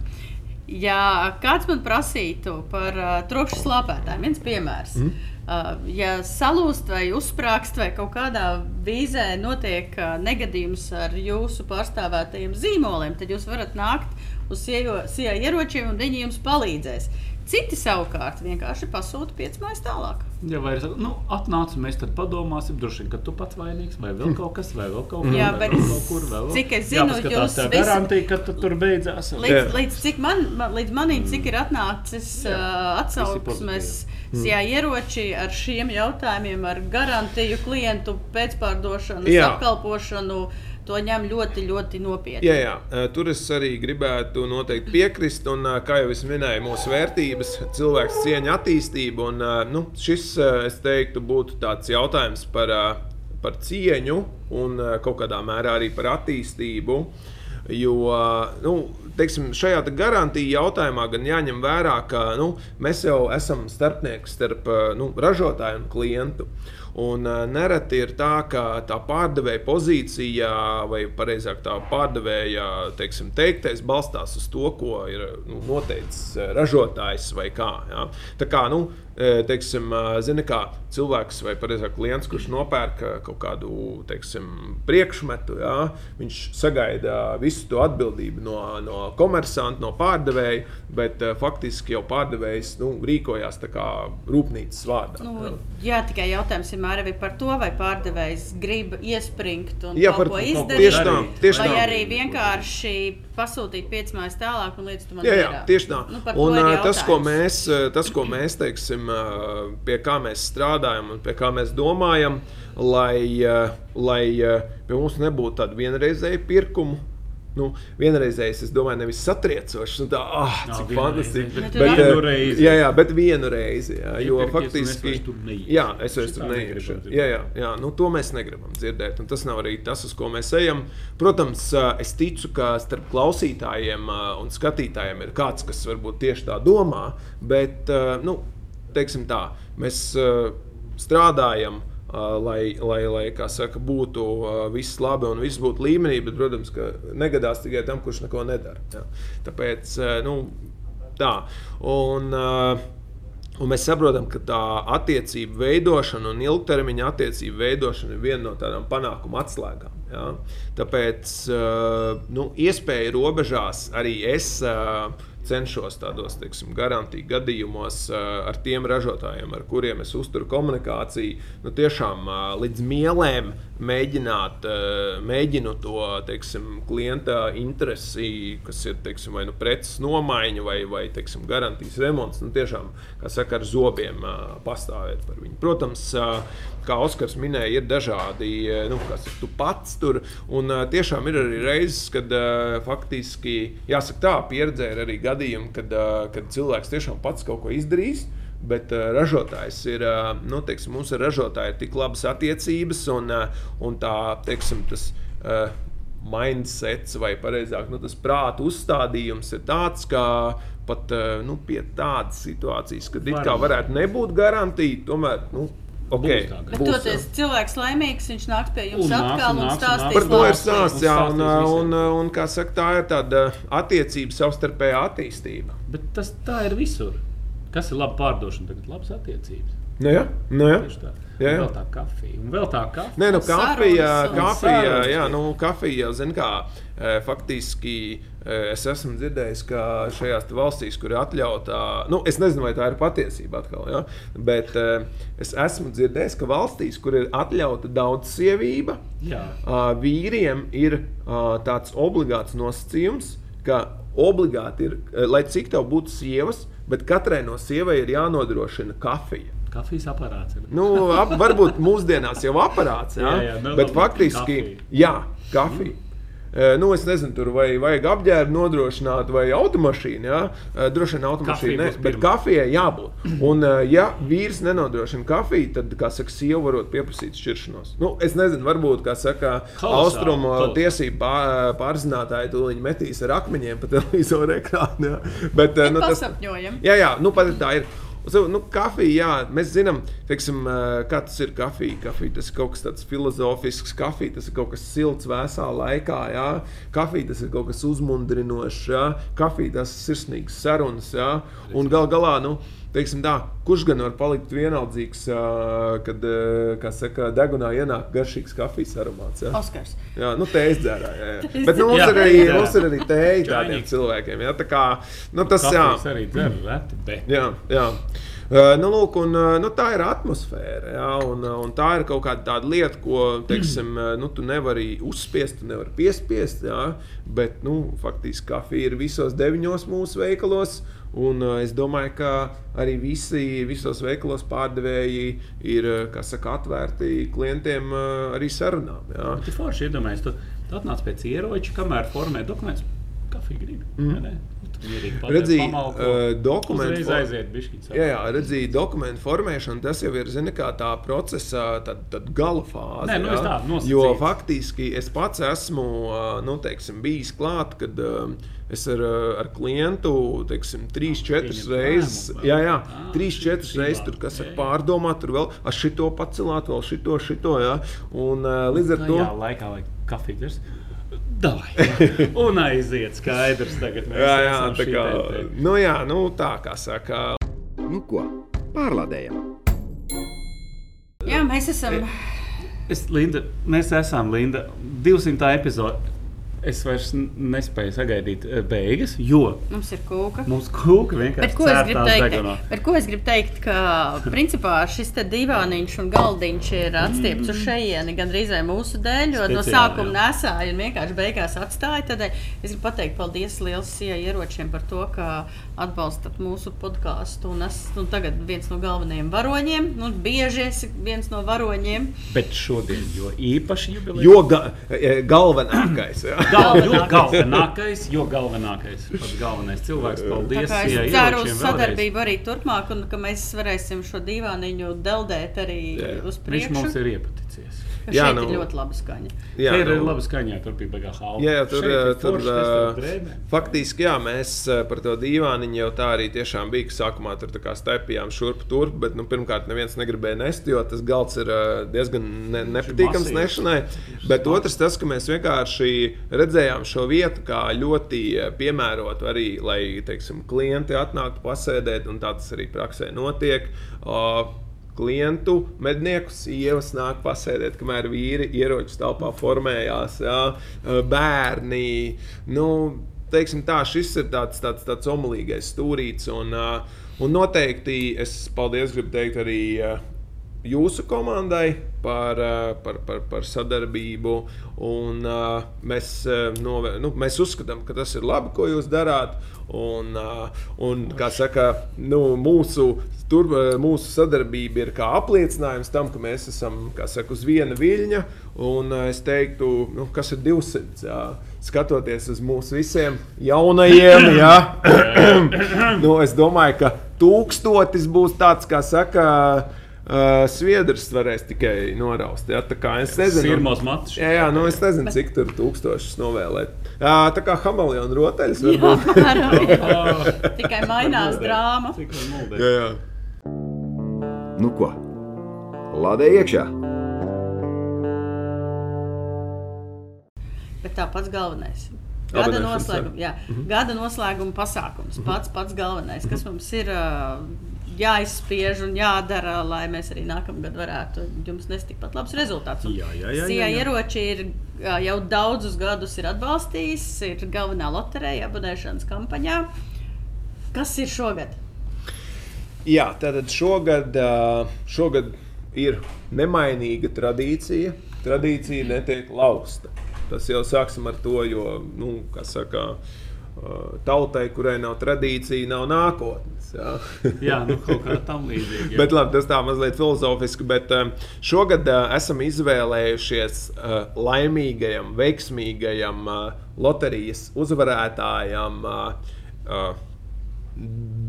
ja kāds man prasītu par uh, trokšņa slāpētājiem, viens piemērs. Mm. Uh, ja salūst vai uzsprāgst, vai kaut kādā vīzē notiek uh, negadījums ar jūsu pārstāvētajiem zīmoliem, tad jūs varat nākt uz sijā ieročiem un viņi jums palīdzēs. Citi savukārt vienkārši pasūta piecas mājas tālāk. Ja vai saku, nu, atnāc, mēs tad padomāsim, droši vien, ka tu pats vainīgs, vai vēl kaut kas, vai vēl kaut Jā, vai vēl kaut kur, vēl. cik es zinu, jūs tā garantija, ka tu tur beidzās. Līdz, Jā. līdz, cik man, līdz manim, cik ir atnācis uh, atsauksmes, jā, ieroči ar šiem jautājumiem, ar garantiju, klientu pēcpārdošanu, Jā. To ņem ļoti, ļoti nopietni. Jā, jā, tur es arī gribētu noteikti piekrist. Un, kā jau es minēju, mūsu vērtības, cilvēks cieņa, attīstība. Un, nu, šis, es teiktu, būtu tāds jautājums par, par cieņu un kaut kādā mērā arī par attīstību. Jo nu, teiksim, šajā garantija jautājumā gan jāņem vērā, ka nu, mēs jau esam starpnieki starp nu, ražotāju un klientu. Un uh, nereti ir tā, ka tā pārdevēja pozīcija, vai precīzāk tā pārdevēja teiksim, teiktais, balstās uz to, ko ir nu, noteicis ražotājs vai kā. Ja? Tā kā nu, teiksim, zini, kā cilvēks vai precīzāk klients, kurš nopērk kaut kādu teiksim, priekšmetu, ja? viņš sagaida visu to atbildību no, no komersanta, no pārdevēja, bet faktiski jau pārdevējs nu, rīkojās kā rūpnīcas vārdā. Nu, jā, tikai jautājums vienmēr ir par to, vai pārdevējs grib iespringt un jā, kaut ko izdarīt. Tieši tā, tieši vai tā. arī vienkārši pasūtīt piecas mājas tālāk un lietas tam Jā, jā, tieši tā. Nu, un, tas, ko mēs, tas, ko mēs teiksim, pie kā mēs strādājam un pie kā mēs domājam, lai, lai pie mums nebūtu tāda vienreizēja pirkuma. Nu, vienreizējais, es domāju, nevis satriecošs, un tā, ah, Jā, cik vienreizēji, fantastiski. bet Nu, Bet, vienu ā, reizi. Jā, jā, bet vienu reizi. Jā, jo es faktiski. Jā, es vairs tur Šitā neiešu. Jā, jā, jā nu, to mēs negribam dzirdēt. Un tas nav arī tas, uz ko mēs ejam. Protams, ā, es ticu, ka starp klausītājiem ā, un skatītājiem ir kāds, kas varbūt tieši tā domā. Bet, nu, teiksim tā, mēs strādājam. Ā, Lai, lai, lai saka, būtu ā, viss labi un viss būtu līmenī, bet, protams, ka negadās tikai tam, kurš neko nedara. Jā. Tāpēc, ā, nu, tā. Un, Un mēs saprotam, ka tā attiecību veidošana un ilgtermiņa attiecību veidošana ir viena no tādām panākuma atslēgām. Ja? Tāpēc, uh, nu, iespēju robežās arī es uh, cenšos tādos teiksim, garantiju gadījumos uh, ar tiem ražotājiem, ar kuriem es uzturu komunikāciju, nu, tiešām uh, līdz mielēm mēģināt, uh, mēģinu to teiksim, klienta interesi, kas ir teiksim, vai nu preces nomaiņa vai, vai teiksim, garantijas remonts, nu, tiešām, saka, ar zobiem uh, pastāvēt par viņu. Protams, uh, kā Oskars minēja, ir dažādi, nu, kas tu pats tur, un tiešām ir arī reizes, kad faktiski, jāsaka tā, pieredzē ir arī gadījumi, kad, kad cilvēks tiešām pats kaut ko izdarīs. Bet uh, ražotājs ir, uh, nu, teiksim, mums ar ražotāju ir tik labas attiecības, un, uh, un tā, teiksim, tas uh, mindsets, vai pareizāk, nu, tas prāta uzstādījums ir tāds, ka pat nu, pie tādas situācijas, kad it kā varētu nebūt garantija, tomēr, nu, ok, Būs būs, toties cilvēks laimīgs, viņš nāks pie jums Un atkal nāks, un stāstīs. Par to ir stāsts, jā, un, un, un, un kā saka, tā ir tāda attiecība, savstarpēja attīstība. Bet tas tā ir visur. Kas ir laba pārdošana? Tagad labas attiecības. Nu, jā, nu, jā. Tieši tā. Jā, jā. Un Vēl tā kafija. Un vēl tā kafija. Nē, nu, kafija, Sarunas un kafija, sarunas. jā, nu, kafija zina, kā e, faktiski e, es esmu dzirdējis, ka šajās valstīs, kur ir atļauta, nu, es nezinu, vai tā ir patiesība atkal, ja, bet e, es esmu dzirdējis, ka valstīs, kur ir atļauta daudz sievība, Jā. vīriem ir tāds obligāts nosacījums, ka obligāti ir, e, lai cik tev būtu sievas, bet katrai no sievai ir jānodrošina kafija. Kafijas aparāts ir. Nu, ap, varbūt mūsdienās jau aparāts, jā, Jā, jā, nu, bet faktiski, kafija. jā, kafija. Mm. Nu, es nezinu, tur vai vajag apģērbu nodrošināt, vai automašīnu. Jā. Eh, Droši vien automašīna, Kafija ne, bet kafijai jābūt. Un, eh, ja vīrs nenodrošina kafiju, tad, kā saka, sieva varot pieprasīt šķiršanos. Nu, es nezinu, varbūt, kā saka, austrumu tiesību pār, pārzinātāji to viņi metīs ar akmeņiem pa televizoru ekrānu. jā. Bet, eh, Bet nu, tas. Jā, jā, nu pat tā ir. So, nu, kafija, jā, mēs zinām, teiksim, kā tas ir kafija. Kafija tas ir kaut kas tāds filozofisks, kafija tas ir kaut kas silts, vēsā laikā. Jā. Kafija tas ir kaut kas uzmundrinošs, jā. kafija tas ir sirsnīgs sarunas. Jā. Un gal galā, nu, teiksim, tā, kurš gan var palikt vienaldzīgs, kad, saka, degunā ienāk garšīgs kafijas aromāts. Jā, Oskars. jā nu, tējas dzērā. Jā, jā. Bet nu, mums, Jā, ir arī, jā. mums ir arī tēja tādiem cilvēkiem. Jā, tā kā, nu, tas, jā. Arī dzer reti, bet Jā, jā. Nu, lūk, un, nu, tā ir atmosfēra. Jā, un, un tā ir kaut kāda lieta, ko teiksim, nu, tu nevari uzspiest, tu nevari piespiest. Jā, bet nu, faktiski kafija ir visos deviņos mūsu veikalos. Un, es domāju, ka arī visi visos veikalos pārdevēji ir saka, atvērti klientiem arī sarunām. Tas ir forši iedomājies. Tu, tu atnāc pēc ieroča, kamēr formē dokumentus. kafiju gribi. Mm. Redzi, uh, dokumentu for-. Jā, jā redzīju, dokumentu formēšana tas jau ir zini, tā procesa tad, tad gala fāze. Nē, nu, tā, nosacīts. jo faktiski es pats esmu ā, nu, teiksim, bijis klāt, kad ā, es ar, ā, ar klientu teiksim, trīs, četras pieņemt reizes, jā, jā, Ā, trīs, četras reizes tur kas ir pārdomāt, tur vēl ar šito pacelāt, vēl šito, šito. Jā. Un ā, līdz ar Nu, to. jā, laikā, lai kafiju jā. Un aiziet, skaidrs. Tagad mēs Jā, jā, tā kā, nu, jā, nu, tā kā saka. Nu ko, pārlādējam! Jā, mēs esam. Es, Linda, mēs esam Linda 200. epizode. Es vairs nespēju sagaidīt eh, beigas, jo Mums ir kūka. mums kūka Bet vienkārši ko, es gribu teikt, ko es gribu teikt, ka principā šis te divāniņš un galdiņš ir atstiepts uz šejieni gandrīz mūsu dēļ, jo no Speciāli, sākuma jā. nesāja un vienkārši beigās atstāja. Tādēļ es gribu pateikt paldies liels sijai ieročiem par to, ka atbalstat mūsu podkāstu. Un es un tagad viens no galvenajiem varoņiem, nu, bieži esi viens no varoņiem. Bet šodien, jo īpaši jubileja. Jo ga, e, galvenākais. Jā. Gal, jo Galvenākais. jo galvenākais, pats galvenais cilvēks. Tā Paldies! kā es Sijai ceru uz vēlreiz. sadarbību arī turpmāk, un ka mēs varēsim šo divāniņu deldēt arī Jā. uz Viņš priekšu. mums ir iepaticies. Ka Jā, nu- ir ļoti laba skaņa. Jā, Jā, ir nu- labi skaņā, tur bija beigās halva. Jā, jā, tur, ir tur, tur drēbē. faktiski jā, mēs eh, par to dīvāniņu jau tā arī tiešām bija. ka Sākumā tur tā kā stepjām šurp tur, bet nu, pirmkārt neviens negribēja nest, jo tas galds ir eh, diezgan ne, nepatīkams nešanai. Bet otrs tas, ka mēs vienkārši redzējām šo vietu kā ļoti eh, piemērotu arī, lai teiksim, klienti atnāktu pasēdēt, un tā tas arī praksē notiek. O, klientu, mednieku sievas nāk pasēdēt, kamēr vīri ieroču telpā formējās, jā, bērni. Nu, teiksim tā, šis ir tāds, tāds, tāds omulīgais stūrīts. Un, un noteikti es paldies gribu teikt arī jūsu komandai par, ā, par, par, par sadarbību. Un, ā, mēs, ā, novē, nu, mēs uzskatām, ka tas ir labi, ko jūs darāt. Un, ā, un kā saka, nu, mūsu, tur, mūsu sadarbība ir kā apliecinājums tam, ka mēs esam saka, uz viena viļņa. Un ā, es teiktu, nu, kas ir 200. Jā, skatoties uz mūsu visiem jaunajiem, jā, nu, es domāju, ka tūkstotis būs tāds, kā saka. Uh, Sviedrs varēs tikai noraust. Jā, tā kā es nezinu, Sirmos matus. Jā, jā, nu es nezinu, cik tur tūkstošus novēlēt. Jā, tā kā hameleona rotaļas varbūt. Tikai mainās drāma. Var? Jā, jā. Nu ko, lādē iekšā! Bet tā pats galvenais. Gada noslēguma, jā, gada noslēguma pasākums. Pats pats galvenais, kas mums ir ā, jāizspiež un jādara, lai mēs arī nākamgad varētu jums nest tikpat labs rezultāts. Un Jā, jā, jā, jā, jā. ieroči ir jau daudzus gadus ir atbalstījis, ir galvenā loterija abonēšanas kampaņā. Kas ir šogad? Jā, tātad šogad, šogad ir nemainīga tradīcija. Tradīcija netiek lausta. Tas jau sāksim ar to, jo, nu, kā saka, ā, tautai, kurai nav tradīcija, nav nākotnes. Jā. Jā, nu kaut kā tam līdzīga. Bet labi, tas tā mazliet filozofiski. Bet um, šogad uh, esam izvēlējušies laimīgajam, veiksmīgajam loterijas uzvarētājam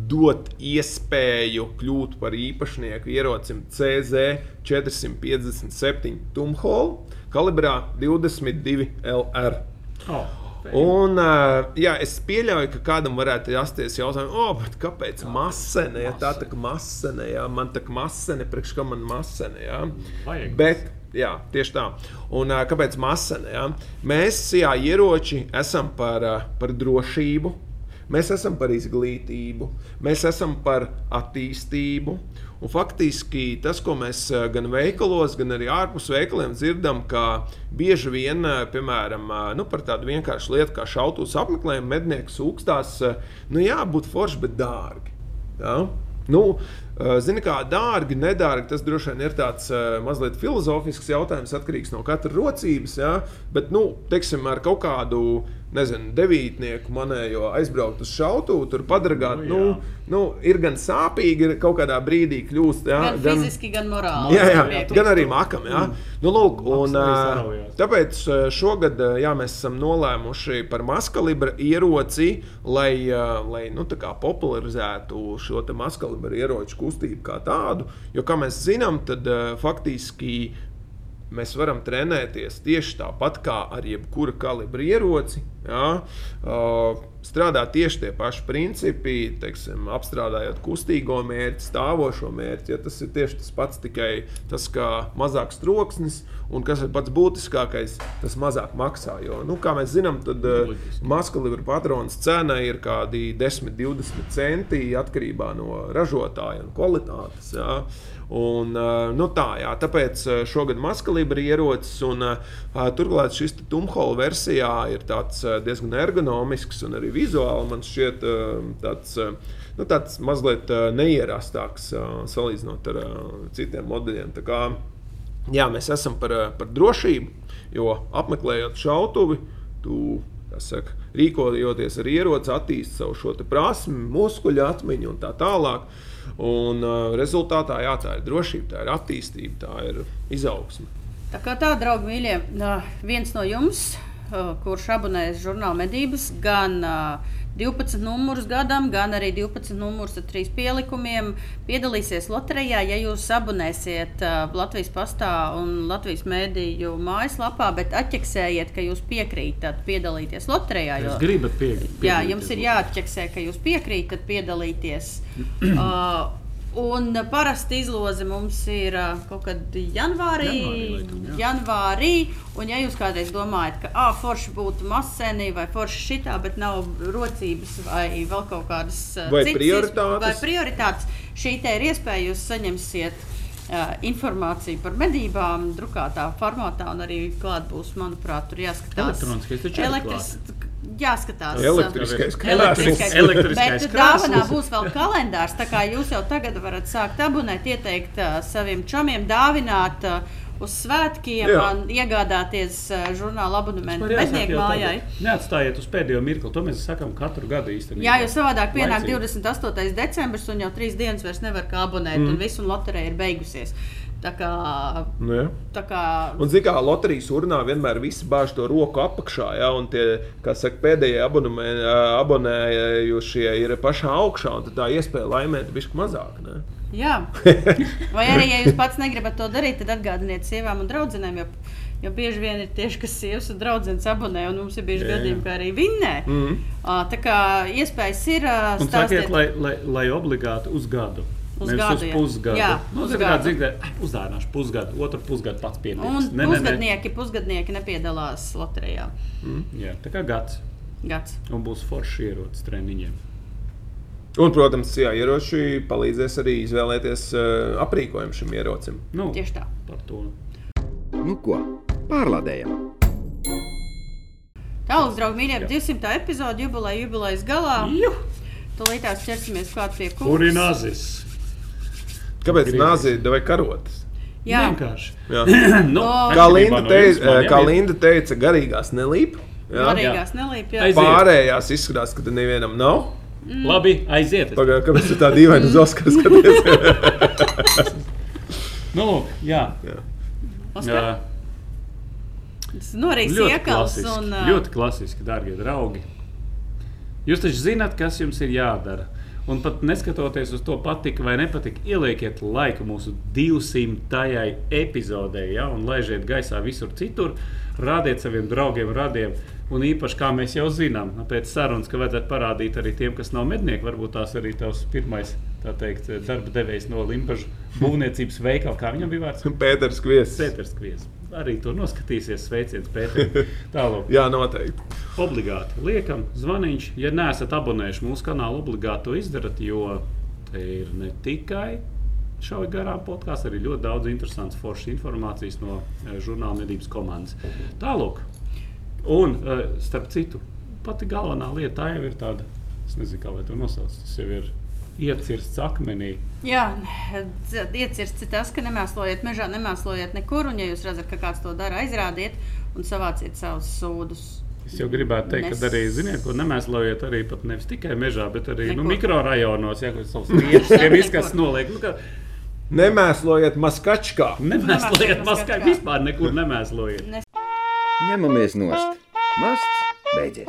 dot iespēju kļūt par īpašnieku ierocim CZ 457 Tumholu kalibrā 22 LR. Oh, Un, jā, es pieļauju, ka kādam varētu rasties jautājums, oh, kāpēc masene? Ja, tā tā kā masene, jā, man tā kā masene, priekš kā man masene. Vajag. Bet, jā, tieši tā. Un kāpēc masene? Jā? Mēs, jā, ieroči, esam par, par drošību, mēs esam par izglītību, mēs esam par attīstību. Un faktiski tas, ko mēs eh, gan veikalos, gan arī ārpus veikaliem dzirdam, ka bieži vien, eh, piemēram, eh, nu, par tādu vienkāršu lietu kā šautavas apmeklējumu, mednieks sūkstās, nu jā, būtu forši, bet dārgi. Ja? Nu, Uh, Zini, kā dārgi, nedārgi, tas droši vien ir tāds uh, mazliet filozofisks jautājums, atkarīgs no katra rocības. Ja? Bet, nu, teiksim, ar kaut kādu nezinu, devītnieku manējo aizbraukt uz šautuvu, tur padargāt. Nu, Nu, jā. nu, ir gan sāpīgi, ir kaut kādā brīdī kļūst. Ja? Gan fiziski, gan morāli. Jā, jā, Priekš. gan arī makam. Jā. Nu, lūk, un, tāpēc šogad jā, mēs esam nolēmuši par maskalibra ieroci, lai, lai nu, tā kā popularizētu šo te maskalibra ieroču kustību kā tādu. Jo, kā mēs zinām, tad faktiski mēs varam trenēties tieši tāpat kā ar jebkura kalibra ieroci. Jā, uh, strādā tieši tie paši principi, teiksim, apstrādājot kustīgo mērķi, stāvošo mērķi. Ja tas ir tieši tas pats, tikai tas, ka mazāks troksnis un kas ir pats būtiskākais, tas mazāk maksā. Jo, nu, kā mēs zinām, tad uh, Loģiski. maskalibra patrons cena ir kādi 10, 20 centi atkarībā no ražotāja un kvalitātes. Jā. Un, uh, nu tā, jā, tāpēc uh, šogad maskalibra ierocis, un turklāt šis Tumhola versijā ir diezgan ergonomisks un arī vizuāli man šķiet uh, tāds, uh, nu, tāds mazliet uh, neierastāks salīdzinot ar citiem modeļiem. Kā, jā, mēs esam par, par drošību, jo apmeklējot šautuvi, tu saka, rīkojoties ar ieroci, attīstīsi savu šo prasmi, muskuļu atmiņu un tā tālāk. Un, uh, rezultātā jā, tā ir drošība, tā ir attīstība, tā ir izaugsme. Tā kā tā, draugi, mīļie, viens no jums, kurš abonēs žurnāla medības, gan ā, 12 numurus gadam, gan arī 12 numurus ar trīs pielikumiem, piedalīsies loterijā. Ja jūs abonēsiet Latvijas pastā un Latvijas mēdīju mājaslapā, bet atķeksējiet, ka jūs piekrītat piedalīties loterijā. Jo- gribat pieņemt? Jā, jums ir jāatķeksē, ka jūs piekrītat piedalīties. uh, un parasti izloze mums ir kaut kad janvārī. Janvārī, laikam, jā. janvārī un ja jūs kādreiz domājat, ka ah, forši būtu masēnī vai forši šitā, bet nav rocības vai vēl kaut kādas Vai citas prioritātes. vai prioritātes, šī te ir iespēja, jūs saņemsiet. Informāciju par medībām, drukātā formātā, un arī klāt būs, manuprāt, tur jāskatās. Elektroniskais taču ir Jāskatās. Elektriskais Elektriskais. Elektriskais Bet dāvanā būs vēl kalendārs. Tā kā jūs jau tagad varat sākt abonēt, ieteikt uh, saviem čomiem, dāvināt uh, uz svētkiem, un iegādāties uh, žurnāla abonementu mednieku mājai. Neatstājiet uz pēdējo mirkli. To mēs sakām katru gadu īstenībā. Jā, jo savādāk pienāk Laicīgi. 28. decembris, un jau trīs dienas vairs nevar kā abonēt, mm. un viss un loterija ir beigusies. Tā kā, Nu, jā. tā kā Un, zināmā mērā, loterijas urnā vienmēr visi bāž to roku apakšā, ja, un tie, kā saka, pēdējie abonē- abonējušie ir pašā augšā, un tad tā iespēja laimēt ir mazāk. Ne? Jā. Vai arī, ja jūs pats negribat to darīt, tad atgādiniet sievām un draudzenēm. Jo, jo bieži vien ir tieši, kas sievas un draudzenes abonē, un mums ir bijuši gadījumi, ka arī vinnē. Mhm. Ā, Tā kā iespējas ir. stāstiet- sakiet, lai, lai, lai obligāti uz gadu. Uz Nevis uz pusgadu. Jā, nu, uz zini, kā gadu. dzirdēt, uzdāvināšu pusgadu, otru pusgadu pats pietiks. Un Ne, ne, ne. pusgadnieki, pusgadnieki nepiedalās loterijā. Jā, tā kā gads. Gads. Un būs forši ierocis treniņiem. Un, protams, jā, ieroči palīdzēs arī izvēlēties uh, aprīkojumu šim ierocim. Nu, Tieši tā. par to. Nu ko, pārlādējam! Tālāk, draugi, mīļie, 200. epizode, jubileja, jubilejas galā. Tūlīt tās ķersimies klāt pie Kur ir nazis? Kāpēc nāzi vai karotes? Jā, Vienkārši. Jā. nu, O. Kā, Linda no teica, kā Linda teica, garīgās nelīp. Jā. garīgās nelīp. Jā. Pārējās izskatās, ka te nevienam nav. Labi, aiziet. Pagaidā, kāpēc tu tā dīvaini uz Oskaru skaties? Nu, lūk, jā. Oskar, jā. tas norīs Ļoti iekals klasiski, un ā, ļoti klasiski, darbie draugi. Jūs taču zināt, kas jums ir jādara. Un pat neskatoties uz to, patika vai nepatika, ielieciet laiku mūsu 200. epizodē, ja, un laižiet gaisā visur citur, rādiet saviem draugiem, radiem. Un īpaši, kā mēs jau zinām, nu, pēc sarunas, ka vajadzētu parādīt arī tiem, kas nav mednieki, varbūt tās arī tavs pirmais teikt, darba devējs no Limbaģa būvniecības veikala, kā viņam bija vārds. Pēters Kviesis. Pēters Kvies. Arī tur noskatīsies, sveiciens Pēterim. Tālāk. Jā, noteikti. Obligāti liekam, zvaniņš. Ja neesat abonējuši mūsu kanālu, obligāti to izdarat, jo te ir ne tikai šauja garām podkāsts, arī ļoti daudz interesantas, foršas informācijas no eh, žurnāla medības komandas. Tālāk. Un, eh, starp citu, pati galvenā lieta tā jau ir tāda, es nezinu, kā lai to nosauc. Tas jau ir iecirsts akmenī. Jā, iecirsts ir tas, ka nemēslojiet mežā, nemēslojiet nekur. Un, ja jūs redzat, ka kāds to dara, aizrādiet un savāciet savus sūdus. Es jau gribētu teikt, Nes- ka arī, ziniet, ko nemēslojiet arī pat nevis tikai mežā, bet arī nu, Nekur. mikrorajonos, ja kur savus riepas izkastes noliek. Nu, ka Nemēslojiet maskačkā. nemēslojiet maskā. vispār nekur nemēslojiet. Ņemamies nost. Masts beidzies.